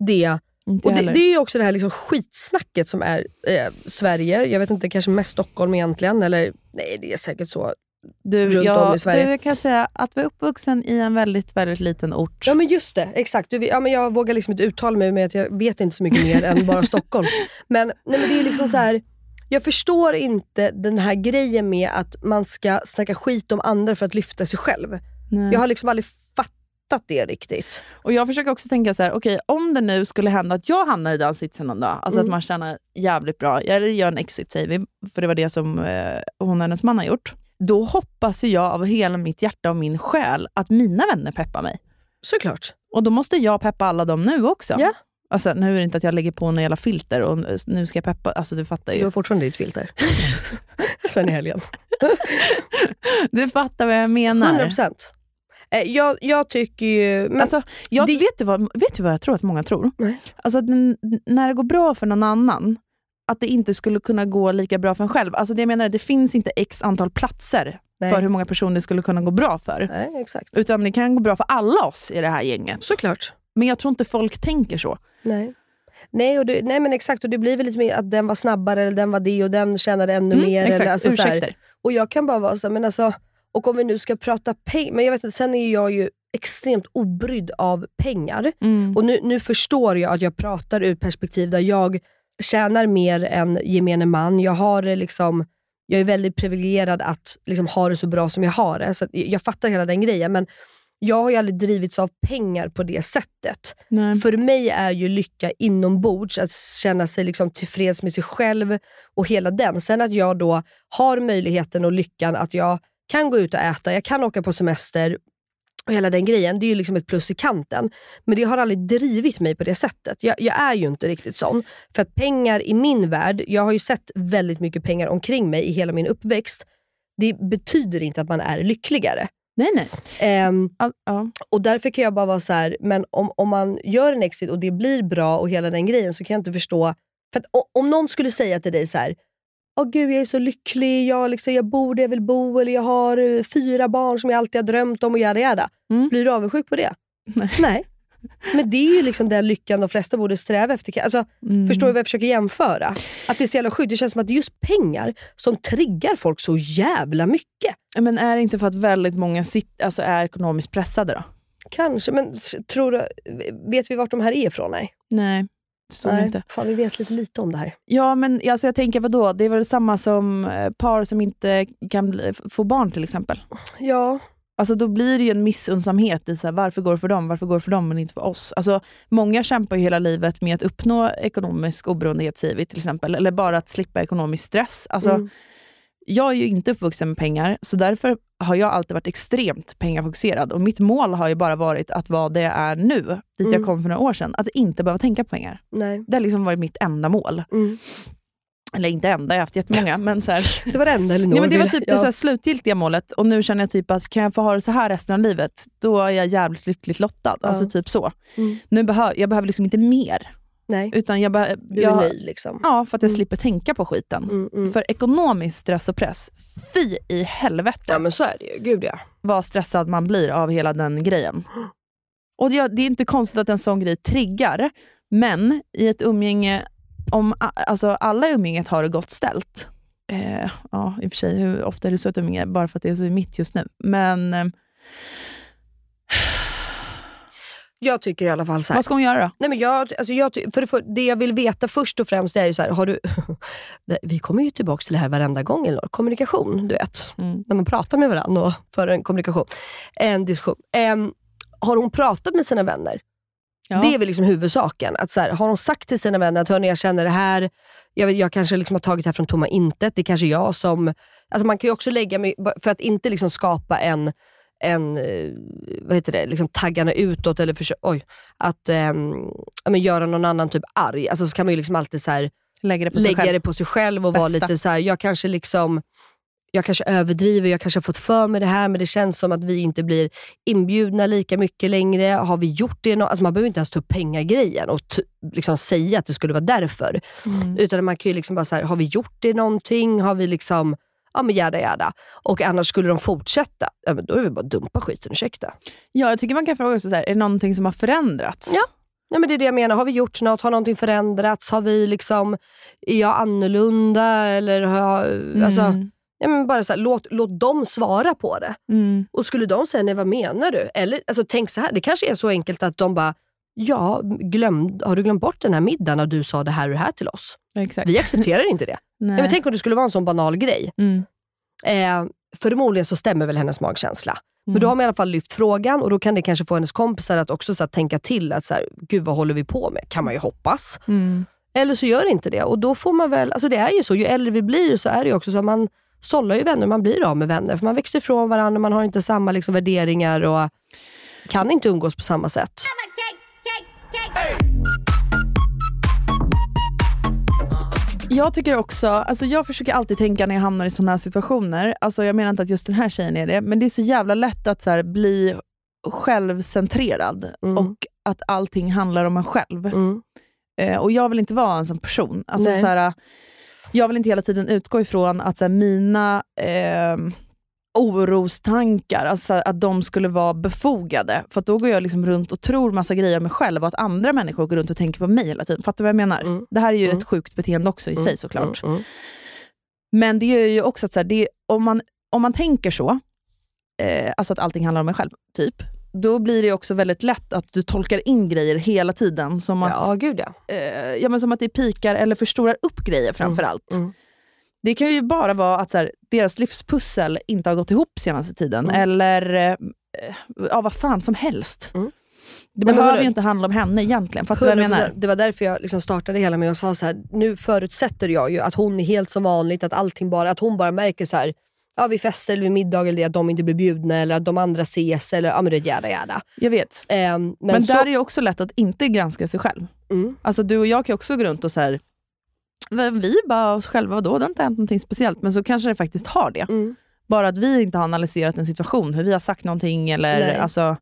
det. Inte Och det, det är ju också det här liksom skitsnacket som är eh, Sverige. Jag vet inte, kanske mest Stockholm egentligen. Eller nej, det är säkert så. Du, runt jag, om i Sverige. Du, jag kan säga att vara uppvuxen i en väldigt, väldigt liten ort. Ja men just det, exakt. Du, ja, men jag vågar liksom inte uttala mig med att jag vet inte så mycket mer än bara Stockholm. <laughs> Men, nej, men det är liksom så här. Jag förstår inte den här grejen med att man ska snacka skit om andra för att lyfta sig själv. Nej. Jag har liksom aldrig fattat det riktigt. Och jag försöker också tänka så här, okej om det nu skulle hända att jag hamnar i den sitsen någon dag, alltså Mm. att man tjänar jävligt bra, jag gör en exit säger vi, för det var det som eh, hon och hennes man har gjort. Då hoppas jag av hela mitt hjärta och min själ att mina vänner peppar mig. Såklart. Och då måste jag peppa alla dem nu också. Ja. Alltså, nu är det inte att jag lägger på några jävla filter och nu ska jag peppa, alltså du fattar Du ju. har fortfarande ditt filter. <laughs> Sen i helgen. <laughs> Du fattar vad jag menar. 100%. Eh, jag, jag tycker ju... Men, Alltså, jag, det- vet, du vad, vet du vad jag tror att många tror? Nej. Alltså när det går bra för någon annan, att det inte skulle kunna gå lika bra för en själv. Alltså det jag menar, det finns inte x antal platser Nej. för hur många personer det skulle kunna gå bra för. nej, exakt. Utan det kan gå bra för alla oss i det här gänget. Såklart. Men jag tror inte folk tänker så. Nej. Nej, och det, nej men exakt, och det blir väl lite mer att den var snabbare, eller den var det och den tjänade ännu Mm, mer. exakt, eller, alltså, ursäkter. Och jag kan bara vara så här, men alltså, och om vi nu ska prata pengar, men jag vet inte, sen är jag ju extremt obrydd av pengar. Mm. Och nu, nu förstår jag att jag pratar ur perspektiv där jag tjänar mer än gemene man. Jag har det liksom, jag är väldigt privilegierad att liksom ha det så bra som jag har det. Så jag fattar hela den grejen. Men jag har ju aldrig drivits av pengar på det sättet. Nej. För mig är ju lycka inombords, att känna sig liksom tillfreds med sig själv och hela den. Sen att jag då har möjligheten och lyckan att jag kan gå ut och äta, jag kan åka på semester och hela den grejen, det är ju liksom ett plus i kanten. Men det har aldrig drivit mig på det sättet. Jag, jag är ju inte riktigt sån. För att pengar i min värld, jag har ju sett väldigt mycket pengar omkring mig i hela min uppväxt. Det betyder inte att man är lyckligare. Nej, nej. Ehm, All, ja. och därför kan jag bara vara så här, men om, om man gör en exit och det blir bra och hela den grejen så kan jag inte förstå. För att, om någon skulle säga till dig så här, Åh gud jag är så lycklig, jag, liksom, jag bor där jag vill bo, eller jag har eh, fyra barn som jag alltid har drömt om och jada jada. Mm. Blir du avundsjuk på det? Nej. Men det är ju liksom den lyckan de flesta borde sträva efter. Alltså, Mm. Förstår du vad jag försöker jämföra? Att det är så jävla sjukt. Det känns som att det är just pengar som triggar folk så jävla mycket. Men är det inte för att väldigt många sit, alltså är ekonomiskt pressade då? Kanske, men tror du, vet vi vart de här är ifrån? Nej. Nej, Nej. inte. Fan, vi vet lite lite om det här. Ja, men alltså jag tänker vadå? Det är väl samma som eh, par som inte kan bli, få barn till exempel. Ja, Alltså då blir det ju en missunnsamhet i så här, varför går det för dem, varför går det för dem men inte för oss? Alltså, många kämpar ju hela livet med att uppnå ekonomisk vi till exempel, eller bara att slippa ekonomisk stress. Alltså, Mm. Jag är ju inte uppvuxen med pengar, så därför har jag alltid varit extremt pengafokuserad. Och mitt mål har ju bara varit att vara det jag är nu, dit Mm. jag kom för några år sedan. Att inte behöva tänka på pengar. nej. Det har liksom varit mitt enda mål. Mm. Eller inte enda, jag har haft jättemånga. Men så här, <laughs> Det var det enda Elinor Ja, men det var typ det så slutgiltiga målet och nu känner jag typ att kan jag få ha det så här resten av livet, då är jag jävligt lyckligt lottad. Ja. Alltså typ så. Mm. Nu behö jag behöver liksom inte mer. Nej, Utan jag, be- du är jag nöjd liksom. Ja, för att jag Mm. slipper tänka på skiten. Mm, mm. För ekonomisk stress och press, fy i helvete Ja men så är det ju, gud ja. vad stressad man blir av hela den grejen. Och det, det är inte konstigt att en sån grej triggar, men i ett umgänge, om alltså alla i umgänget har det gott ställt, eh, ja i och för sig, hur ofta är det så ett umgänge, bara för att det är så mitt just nu, men eh, Jag tycker i alla fall så här. vad ska hon göra då? Nej, men jag, alltså jag, för det, för, det jag vill veta först och främst är ju så här, har du... <laughs> Vi kommer ju tillbaka till det här varenda gång, Elinor. Kommunikation, du vet. Mm. När man pratar med varandra och för en kommunikation. En diskussion. Em, har hon pratat med sina vänner? Ja. Det är väl liksom huvudsaken. Att så här, har hon sagt till sina vänner att hörni, jag känner det här, jag, jag kanske liksom har tagit det här från tomma intet. Det är kanske jag som... Alltså man kan ju också lägga mig, för att inte liksom skapa en, en eh, vad heter det, liksom taggarna utåt eller försöka, oj, att ehm, ja, men göra någon annan typ arg. Alltså så kan man ju liksom alltid så här, Lägga det på sig lägga själv. det på sig själv och vara lite så här, jag kanske liksom jag kanske överdriver, jag kanske har fått för mig det här, men det känns som att vi inte blir inbjudna lika mycket längre. Har vi gjort det? nå- Alltså man behöver inte ens ta upp pengagrejen och liksom säga att det skulle vara därför. Mm. Utan man kan ju liksom bara säga, har vi gjort det någonting? Har vi liksom, ja men jada jada. Och annars skulle de fortsätta, ja men då är det bara att dumpa skiten, ursäkta. Ja, jag tycker man kan fråga sig, så här, är det någonting som har förändrats? Ja. Ja, men det är det jag menar. Har vi gjort något? Har någonting förändrats? Har vi liksom, är jag annorlunda? Eller har jag, Mm. alltså, ja, men bara så här, låt, låt dem svara på det. Mm. Och skulle de säga, nej vad menar du? Eller alltså, tänk så här, det kanske är så enkelt att de bara, ja, glöm, har du glömt bort den här middagen när du sa det här och det här till oss? Exakt. Vi accepterar inte det. Nej. Ja, men tänk om det skulle vara en sån banal grej. mm. Eh, förmodligen så stämmer väl hennes magkänsla. Men Mm. då har man i alla fall lyft frågan och då kan det kanske få hennes kompisar att också så här, tänka till. att så här, Gud vad håller vi på med? Kan man ju hoppas. Mm. Eller så gör det inte det. Och då får man väl, alltså det är ju så, ju äldre vi blir så är det ju också så att man sållar ju vänner, man blir av med vänner. För man växer ifrån varandra, man har inte samma liksom, värderingar och kan inte umgås på samma sätt. Jag tycker också, alltså jag försöker alltid tänka när jag hamnar i sådana här situationer, alltså jag menar inte att just den här tjejen är det, men det är så jävla lätt att så bli självcentrerad Mm. och att allting handlar om en själv. Mm. Eh, och jag vill inte vara en sån person. Alltså, så här, jag vill inte hela tiden utgå ifrån att så här, mina eh, orostankar, alltså, att de skulle vara befogade. För då går jag liksom runt och tror massa grejer om mig själv och att andra människor går runt och tänker på mig hela tiden. Fattar du vad jag menar? Mm. Det här är ju Mm. ett sjukt beteende också i sig såklart. Mm. Mm. Men det gör ju också att så här, det, om, man, om man tänker så, eh, alltså att allting handlar om mig själv, typ, då blir det också väldigt lätt att du tolkar in grejer hela tiden. Som att, Ja, gud ja. eh, ja, men som att det pikar eller förstorar upp grejer framför allt. Mm. Det kan ju bara vara att så här, deras livspussel inte har gått ihop senaste tiden. Mm. Eller eh, ja, vad fan som helst. Mm. Det Nej, behöver ju inte handla om henne egentligen. Fattar du vad jag 100%. menar? Det var därför jag liksom startade hela med att sa så här, nu förutsätter jag ju att hon är helt som vanligt, att allting bara, att hon bara märker så här, ja vid fester eller vid middag eller det, att de inte blir bjudna eller att de andra ses eller ja men det är jävla jävla. Jag vet. Ehm, men Men, så, där är det också lätt att inte granska sig själv. mm, Alltså du och jag kan också gå runt och så här, "Men vi bara oss själva, vadå? Det har inte hänt någonting speciellt. Men så kanske det faktiskt har det. mm. Bara att vi inte har analyserat en situation, hur vi har sagt någonting eller Nej. alltså,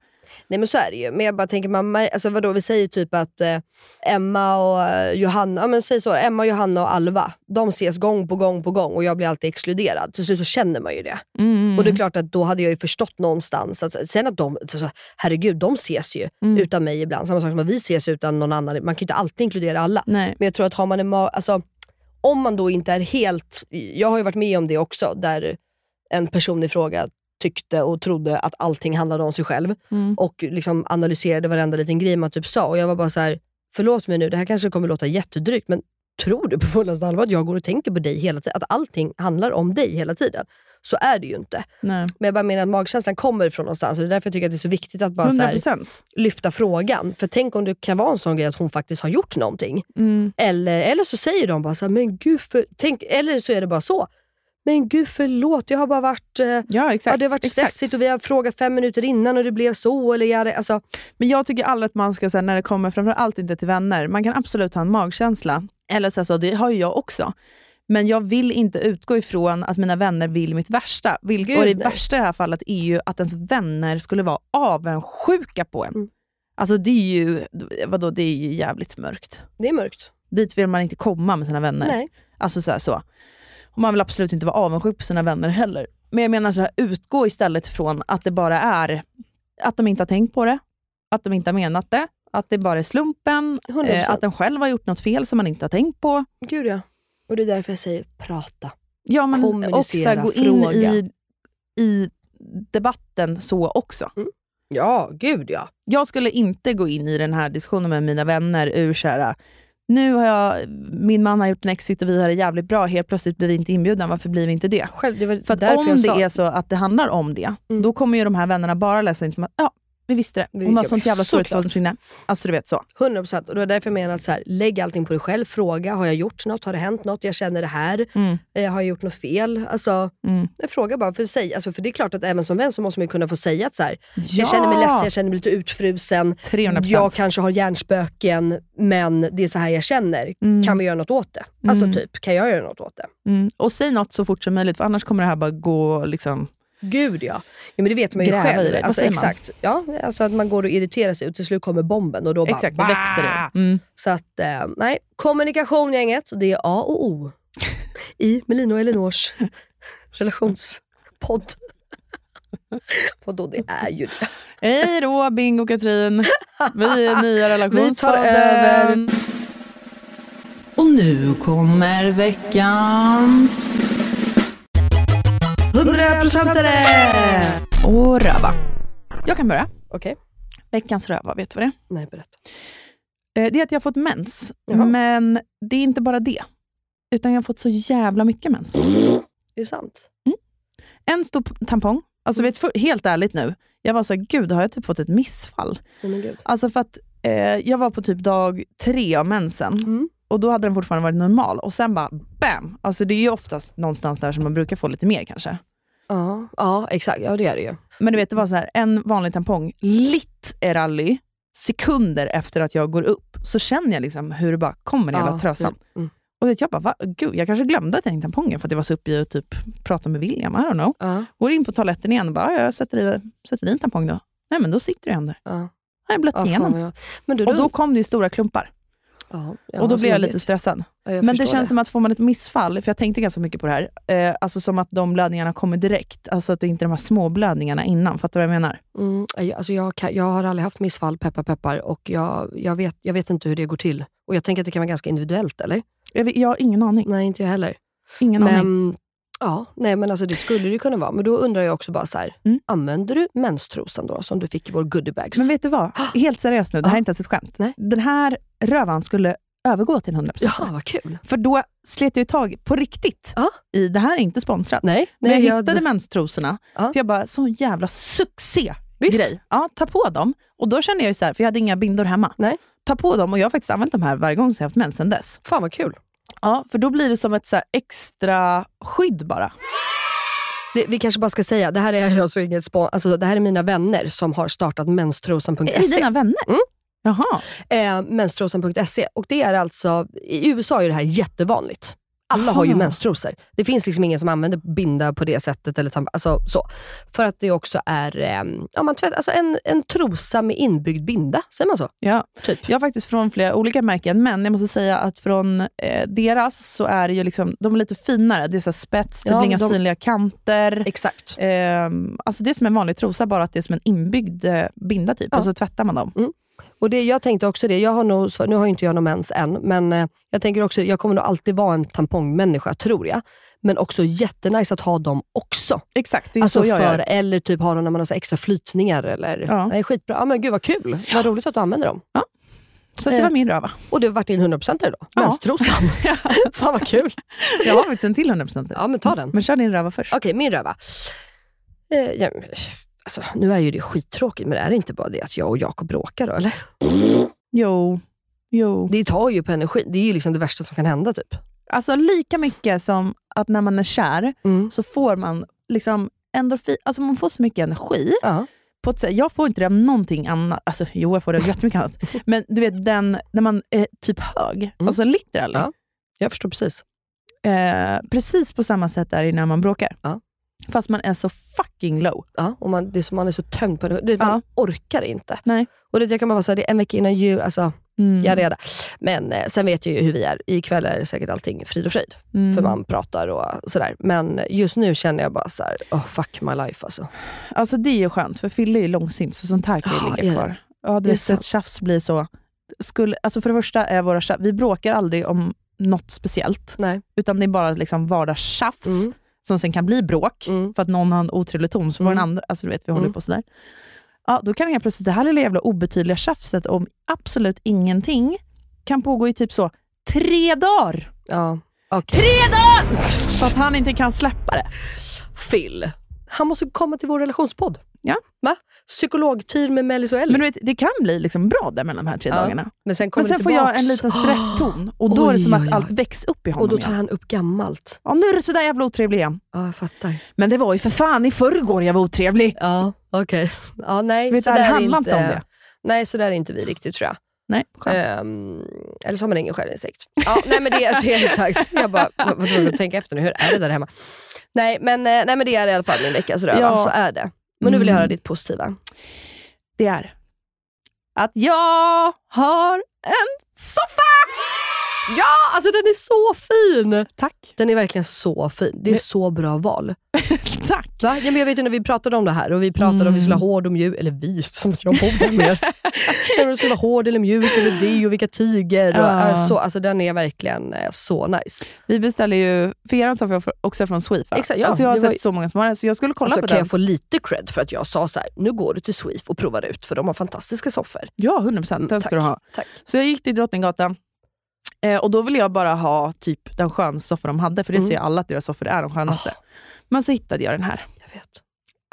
Nej men så är det ju. Men jag bara tänker, man, alltså vadå, vi säger typ att eh, Emma och eh, Johanna, ja men säg så, Emma, Johanna och Alva, de ses gång på gång på gång och jag blir alltid exkluderad. Till slut så känner man ju det. mm, Och det är klart att då hade jag ju förstått någonstans, att sen att de, så, herregud, de ses ju Mm. utan mig ibland. Samma sak som att vi ses utan någon annan. Man kan ju inte alltid inkludera alla. nej. Men jag tror att har man en ma- alltså, om man då inte är helt, jag har ju varit med om det också, där en person i fråga tyckte och trodde att allting handlade om sig själv Mm. och liksom analyserade varenda liten grej man typ sa. Och jag var bara så här: förlåt mig nu, det här kanske kommer låta jättedrygt, men tror du på fullaste allvar att jag går och tänker på dig hela tiden? Att allting handlar om dig hela tiden? Så är det ju inte. nej. Men jag bara menar att magkänslan kommer från någonstans och det är därför jag tycker att det är så viktigt att bara så 100 här, lyfta frågan. För tänk om det kan vara en sån grej att hon faktiskt har gjort någonting. Mm. Eller, eller så säger de bara så här, men gud för... Tänk, eller så är det bara så. Men gud förlåt, jag har bara varit... Eh, Ja, exakt. ja, det har varit exakt. stressigt och vi har frågat fem minuter innan och det blev så. Eller jag, alltså, Men jag tycker aldrig att man ska, här, när det kommer framförallt inte till vänner, man kan absolut ha en magkänsla. Eller så, här, så det har ju jag också. Men jag vill inte utgå ifrån att mina vänner vill mitt värsta. Vil- Gud, och det värsta i det här fallet är ju att ens vänner skulle vara avundsjuka på en. Mm. Alltså det är ju, vadå, det är ju jävligt mörkt. det är mörkt. Dit vill man inte komma med sina vänner. Nej. Alltså så, här, så. Och man vill absolut inte vara avundsjuk på sina vänner heller. Men jag menar så här, utgå istället från att det bara är att de inte har tänkt på det, att de inte har menat det, att det bara är slumpen, 100%. eh, att den själv har gjort något fel som man inte har tänkt på. Gud ja. Och det är därför jag säger prata. Ja, men Kommunicera, gå in fråga. i, i debatten så också. Ja, gud ja. Jag skulle inte gå in i den här diskussionen med mina vänner ur så här, nu har jag, min man har gjort en exit och vi har det jävligt bra, helt plötsligt blir vi inte inbjudna, varför blir vi inte det? Själv, det För att om det sa. är så att det handlar om det, Mm. då kommer ju de här vännerna bara läsa in som att ja, vi visste det. Hon har sånt jävla storhetsvansinne. Alltså du vet så. 100% och det var därför jag menar att så här, lägg allting på dig själv. Fråga, har jag gjort något? Har det hänt något? Jag känner det här. Mm. Eh, har jag gjort något fel? Alltså, Mm. jag frågar bara för sig. Alltså, för det är klart att även som vän så måste man ju kunna få säga att så här, Ja! jag känner mig ledsen, jag känner mig lite utfrusen. 300%. Jag kanske har hjärnspöken, men det är så här jag känner. Mm. Kan vi göra något åt det? Alltså Mm. typ, kan jag göra något åt det? Mm. Och säg något så fort som möjligt, för annars kommer det här bara gå liksom... Gud ja. ja men det vet man ju Gräva i själv. det, vad alltså, exakt. Ja, alltså att man går och irriterar sig och till slut kommer bomben och då bara... Exakt, det växer det. Mm. Så att, eh, nej. Kommunikation gänget, det är A och O. <laughs> I Melina och Elinors relationspodd. Vadå, det är ju det. Hej då Bingo och Katrin. Vi är nya <laughs> Vi tar relationspodden. över. Och nu kommer veckans... 100%are! Och röva. Jag kan börja. Okej, Veckans röva, vet du vad det är? nej berätta. Eh, Det är att jag har fått mens. Jaha. Men det är inte bara det. Utan jag har fått så jävla mycket mens. Är det sant? En stor tampong. Alltså vet, för, helt ärligt nu, jag var så här, gud har jag typ fått ett missfall? Gud. Alltså för att eh, jag var på typ dag tre av mensen. Mm. Och då hade den fortfarande varit normal. Och sen bara bam! Alltså det är ju oftast någonstans där som man brukar få lite mer kanske. Ja, ja, exakt. Ja, det är det ju. Men du vet, det var så här, en vanlig tampong, litt är rally, sekunder efter att jag går upp, så känner jag liksom hur det bara kommer i hela Ja, trösan. mm. Och vet, jag bara, va? Gud, jag kanske glömde att jag hade tampongen för att jag var så uppe i att typ prata med William. I don't know. Ja, Går in på toaletten igen och bara, ja, jag sätter i, sätter i en tampong då. Nej men då sitter det ändå. ja. Jag blött ja fan igenom. vad jag... Men du, Och då kom det ju stora klumpar. Ja, ja, och då blev jag smidigt. lite stressad. Ja, jag Men det känns som att får man ett missfall, för jag tänkte ganska mycket på det här, eh, alltså som att de blödningarna kommer direkt. Alltså att det inte är de här små blödningarna innan. Fattar du vad jag menar? Mm, jag- alltså jag, jag har aldrig haft missfall, peppar peppar, och jag, jag, vet, jag vet inte hur det går till. Och Jag tänker att det kan vara ganska individuellt, eller? Jag, vet, jag har ingen aning. Nej, inte jag heller. Ingen aning. Ja, nej, men alltså det skulle det kunna vara. Men då undrar jag också bara så här, Mm. använder du menstrosan då, som du fick i vår goodiebags? Men vet du vad? <gasps> Helt seriöst nu, det här är Ja. inte ens ett skämt. Nej. Den här rövan skulle övergå till en 100%. Jaha, vad kul. För då slet jag tag på riktigt. Ja. I, det här är inte sponsrat. Nej, Men nej jag hittade jag, menstrosorna. Ja. För jag bara, sån jävla succé Visst. grej. Ja, ta på dem. Och då känner jag ju så här, för jag hade inga bindor hemma. Nej. Ta på dem och jag har faktiskt använt de här varje gång sedan jag haft mens sen dess. Fan vad kul. Ja, för då blir det som ett så extra skydd bara. Det, vi kanske bara ska säga, det här är alltså inget spon- alltså, det här är mina vänner som har startat menstrosan.se. Är det dina vänner? Mm. Jaha. Eh, menstrosan.se. Och det är alltså, i USA är det här jättevanligt. Alla har ju menstrosor. Det finns liksom ingen som använder binda på det sättet. Eller tamp- alltså, så. För att det också är eh, ja, man tvätt, alltså en, en trosa med inbyggd binda. Säger man så? Ja. Typ. Jag har faktiskt från flera olika märken, men jag måste säga att från eh, deras så är det ju liksom, de är lite finare. Det är så spets, det Ja, blir inga de- synliga kanter. Exakt. Ehm, alltså det är som en vanlig trosa, bara att det är som en inbyggd eh, binda typ, Ja. och så tvättar man dem. Och det, jag tänkte också det, jag har nog, nu har inte jag någon mens än, men eh, jag tänker också, jag kommer nog alltid vara en tampongmänniska, tror jag. Men också jättenice att ha dem också. Exakt, det är Alltså så jag för, gör. eller typ ha dem när man har så extra flytningar. Eller, Ja. Nej, skitbra. Ja, men gud vad kul. Vad roligt att du använder dem. Så det Eh. var min röva. Och det har varit din 100% då? Ja. Menstrosan. <laughs> <laughs> Fan vad kul. Jag har faktiskt en till 100%. Ja, men ta den. Men kör din röva först. Okej, min röva. Eh, ja, alltså, nu är ju det skittråkigt, men är det inte bara det att jag och Jakob bråkar då, eller? Jo. jo. Det tar ju på energi. Det är ju liksom det värsta som kan hända, typ. Alltså lika mycket som att när man är kär Mm. så får man liksom endorfin, alltså man får så mycket energi. Ja. På ett sätt, jag får inte det av någonting annat. Alltså, jo, jag får det av jättemycket annat. <laughs> Men du vet, den, när man är typ hög, Mm. alltså literally. Ja. Jag förstår precis. Eh, precis på samma sätt är det när man bråkar. Ja. Fast man är så fucking low. Ja, och man, det är som man är så tömd på energi. Det, man orkar inte. Nej. Och det, det kan man vara så här, det är en vecka innan jul. Alltså, Mm. Ja, det är. Men eh, sen vet jag ju hur vi är. Ikväll är säkert allting frid och fröjd. Mm. För man pratar och sådär. Men just nu känner jag bara så här, oh, fuck my life alltså. Alltså det är ju skönt, för Fille är ju långsint, så sånt här kan ju Ja, ligga kvar. Ja, Det är så tjafs blir så... Skulle, alltså för det första är våra vi bråkar aldrig om något speciellt. Nej. Utan det är bara liksom vardagstjafs Mm. Som sen kan bli bråk, Mm. för att någon har en otrevlig ton, så får Mm. den andra... Alltså du vet, vi håller Mm. på sådär. Ja, då kan helt plötsligt det här lilla jävla obetydliga tjafset om absolut ingenting kan pågå i typ så tre dagar. Ja, okej. Tre dagar! För att han inte kan släppa det. Phil, han måste komma till vår relationspodd. Ja. Va? Psykologteam med Mellis och Ellie. Men du vet, det kan bli liksom bra där mellan de här tre Ja. dagarna. Men sen kommer Men sen får jag en liten stresston och då är det Oj, som att oj, oj. allt väcks upp i honom Och då tar igen. han upp gammalt. Ja, nu är du sådär jävla otrevlig igen. Ja, jag fattar. Men det var ju för fan i förrgår jag var otrevlig. Ja, okej. Ja, nej, Vet så det handlar inte om det. Nej, så där är inte vi riktigt tror jag. Nej. Ehm, eller så har man ingen självinsikt. Ja, nej men det, det är exakt. Jag bara var tvungen att tänka efter nu, hur är det där hemma? Nej men, eh, nej men det är i alla fall min veckas röva, Ja. så är det. Men nu vill jag Mm. höra ditt positiva. Det är att jag har en soffa! Ja, alltså den är så fin! Tack. Den är verkligen så fin. Det är Men- så bra val. <laughs> Tack. Va? Ja, men jag vet ju när vi pratade om det här och vi pratade om vi skulle ha hård och mjuk, eller vi, som att jag bor där mer. <laughs> Om det skulle vara hård eller mjuk eller det och vilka tyger. Och, Ja. äh, så, alltså, den är verkligen eh, så nice. Vi beställer ju, för er soffa också från Sweefa. Exakt, ja. alltså jag har sett ju- så många som har den, så jag skulle kolla Alltså, på kan den. jag få lite cred för att jag sa så här: nu går du till Sweef och provar ut för de har fantastiska soffor. Ja, 100%. Den Mm, ska tack. du ha. Tack. Så jag gick till Drottninggatan eh, och då ville jag bara ha typ den skönaste soffan de hade, för det Mm. säger alla att deras soffor är de skönaste. Men så hittade jag den här. Jag vet.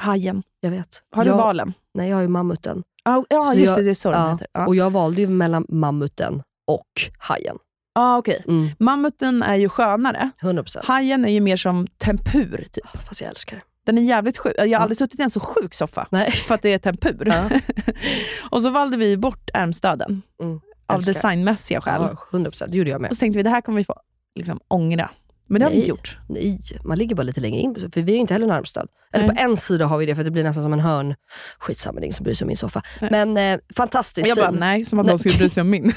Hajen. Jag vet. Har jag, du valen? Nej, jag har ju mammuten. Ja, ja Så just jag- det, det är så den Ja, heter. Ja. Och jag valde ju mellan mammuten och hajen. Ah, okej. Mm. Mammuten är ju skönare. 100%. Hajen är ju mer som tempur. Typ. Fast jag älskar det. Den är jävligt sjuk. Jag har Ja. aldrig suttit i en så sjuk soffa. Nej. För att det är tempur. Ja. <laughs> och så valde vi bort ärmstöden. Mm. Av Älskar. designmässiga skäl. Ja, 100%. Det gjorde jag med. Och så tänkte vi, det här kommer vi få liksom, ångra. Men det har vi inte gjort. Nej, man ligger bara lite längre in, för vi har ju inte heller en armstöd. Eller Nej. på en sida har vi det, för det blir nästan som en hörn. Skitsamma, det är ingen som bryr sig om min soffa. Nej. Men eh, fantastiskt Jag bara, fin. nej, som att någon skulle bry sig om min.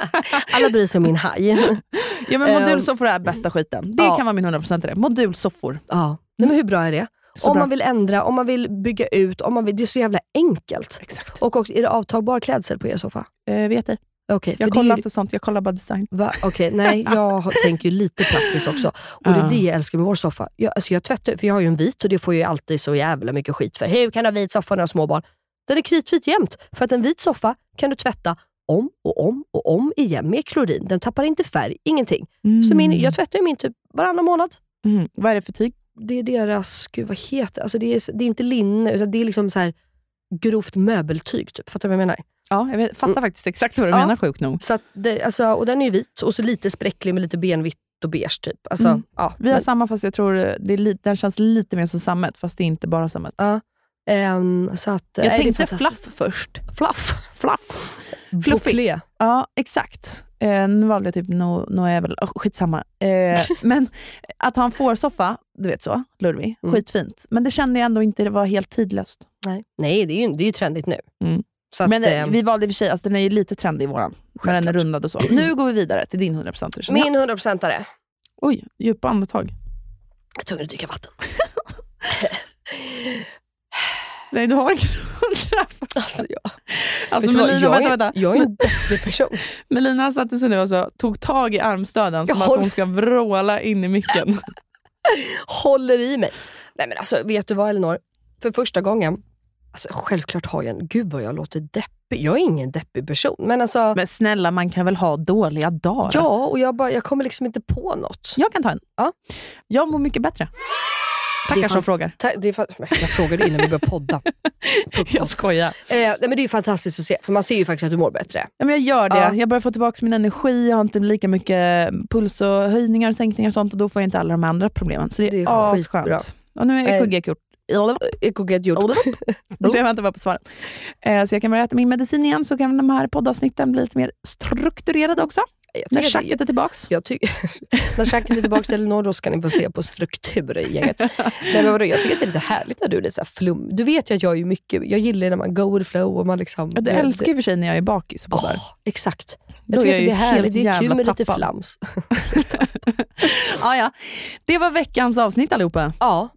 <laughs> Alla bryr sig om min haj. <laughs> ja, men Ehm, modulsoffor är bästa skiten. Det ja. kan vara min 100% det. Modulsoffor. ja. Nej, men hur bra är det? Så om bra. man vill ändra, om man vill bygga ut, om man vill, det är så jävla enkelt. Exakt. Och också, är det avtagbar klädsel på er soffa? Eh, vet ej. För Jag kollar ju- inte sånt, jag kollar bara design. Okej, nej, jag <laughs> tänker ju lite praktiskt också. Och det är det jag älskar med vår soffa. Jag, alltså jag tvättar, för jag har ju en vit och det får jag ju alltid så jävla mycket skit för. Hur kan du ha vit soffa när du har småbarn? Den är kritvit jämt. För att en vit soffa kan du tvätta om och om och om igen med klorin. Den tappar inte färg, ingenting. Så min, jag tvättar ju min typ varannan månad. Mm. Vad är det för tyg? Det är deras, gud vad heter alltså det? Är, det är inte linne, utan det är liksom så här grovt möbeltyg typ. Fattar du vad jag menar? Ja, jag fattar Mm. faktiskt exakt vad du Ja. menar sjukt nog. Så det, alltså, och den är ju vit och så lite spräcklig med lite benvitt och beige typ. Alltså, Mm. ja, Vi har men- samma fast jag tror det är li- den känns lite mer som sammet fast det är inte bara sammet. Ja. Ehm, så att, Jag nej, är tänkte fluff först. Fluff. Fluff. Fluffig. Ja, exakt. Eh, nu valde jag typ no, Noevel, oh, skitsamma. Eh, <laughs> men att ha en fårsoffa, du vet så, lurvig, Mm. skitfint. Men det kände jag ändå inte det var helt tidlöst. Nej, nej det, är ju, det är ju trendigt nu. Mm. Att, men eh, ehm, vi valde i och för sig, alltså den är ju lite trendig våran. Men den är rundad och så. Nu går vi vidare till din 100% känner jag. min 100%are. Oj, djupa andetag. Jag är tvungen att dricka vatten. <laughs> Nej, du har ingen 100 Alltså, jag, Alltså Melina, jag, vänta, är, vänta. jag är en deppig person. <laughs> Melina satte sig nu och så, tog tag i armstöden som Jag att håller- hon ska vråla in i micken. <laughs> Håller i mig. Nej men alltså, vet du vad Elinor? För första gången, alltså, självklart har jag en, gud vad jag låter deppig. Jag är ingen deppig person. Men alltså, Men snälla, man kan väl ha dåliga dagar? ja, och jag, bara, jag kommer liksom inte på något. Jag kan ta en. Ja. Jag mår mycket bättre. Tackar som frågar. Ta- Det är jag frågade innan vi började podda. <laughs> Jag skojar. Eh, nej, men det är fantastiskt att se, för man ser ju faktiskt att du mår bättre. Ja, men jag gör det. Ja. Jag börjar få tillbaka min energi, jag har inte lika mycket puls och höjningar, sänkningar och sånt och då får jag inte alla de andra problemen. Så det är, Det är asskönt. Och nu är EKG gjort. Så <laughs> jag väntar bara på svaren. Eh, Så jag kan börja äta min medicin igen så kan de här poddavsnitten bli lite mer strukturerade också. Jag När tjacket är tillbaks. jag <laughs> när tjacket är tillbaka till Elinor, då ska ni få se på struktur i gänget. <laughs> Nej, men vadå, jag tycker att det är lite härligt när du är lite så flum. Du vet ju att jag är mycket, jag gillar när man go with flow och man liksom... Ja, du älskar ju för sig när jag är bakis och poddar. Åh, exakt. Då Jag tycker är att det jag ju härligt. Det är kul med lite tappad. flams. Ja, ja. Det var veckans avsnitt allihopa. Ja,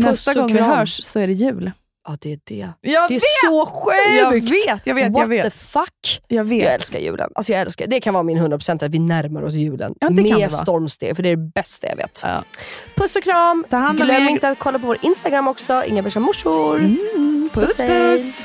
Nästa gång vi hörs så är det jul. ja, det är det. Jag Det är vet! så sjukt! Jag vet, jag vet, What jag vet. the fuck? Jag vet. Jag älskar julen. Alltså jag älskar, det kan vara min 100% att vi närmar oss julen Ja, det kan det med stormsteg, för det är det bästa jag vet. Ja. Puss och kram! Glöm inte att kolla på vår Instagram också, Inga bärsa morsor. Mm, puss, Puss, hej. puss.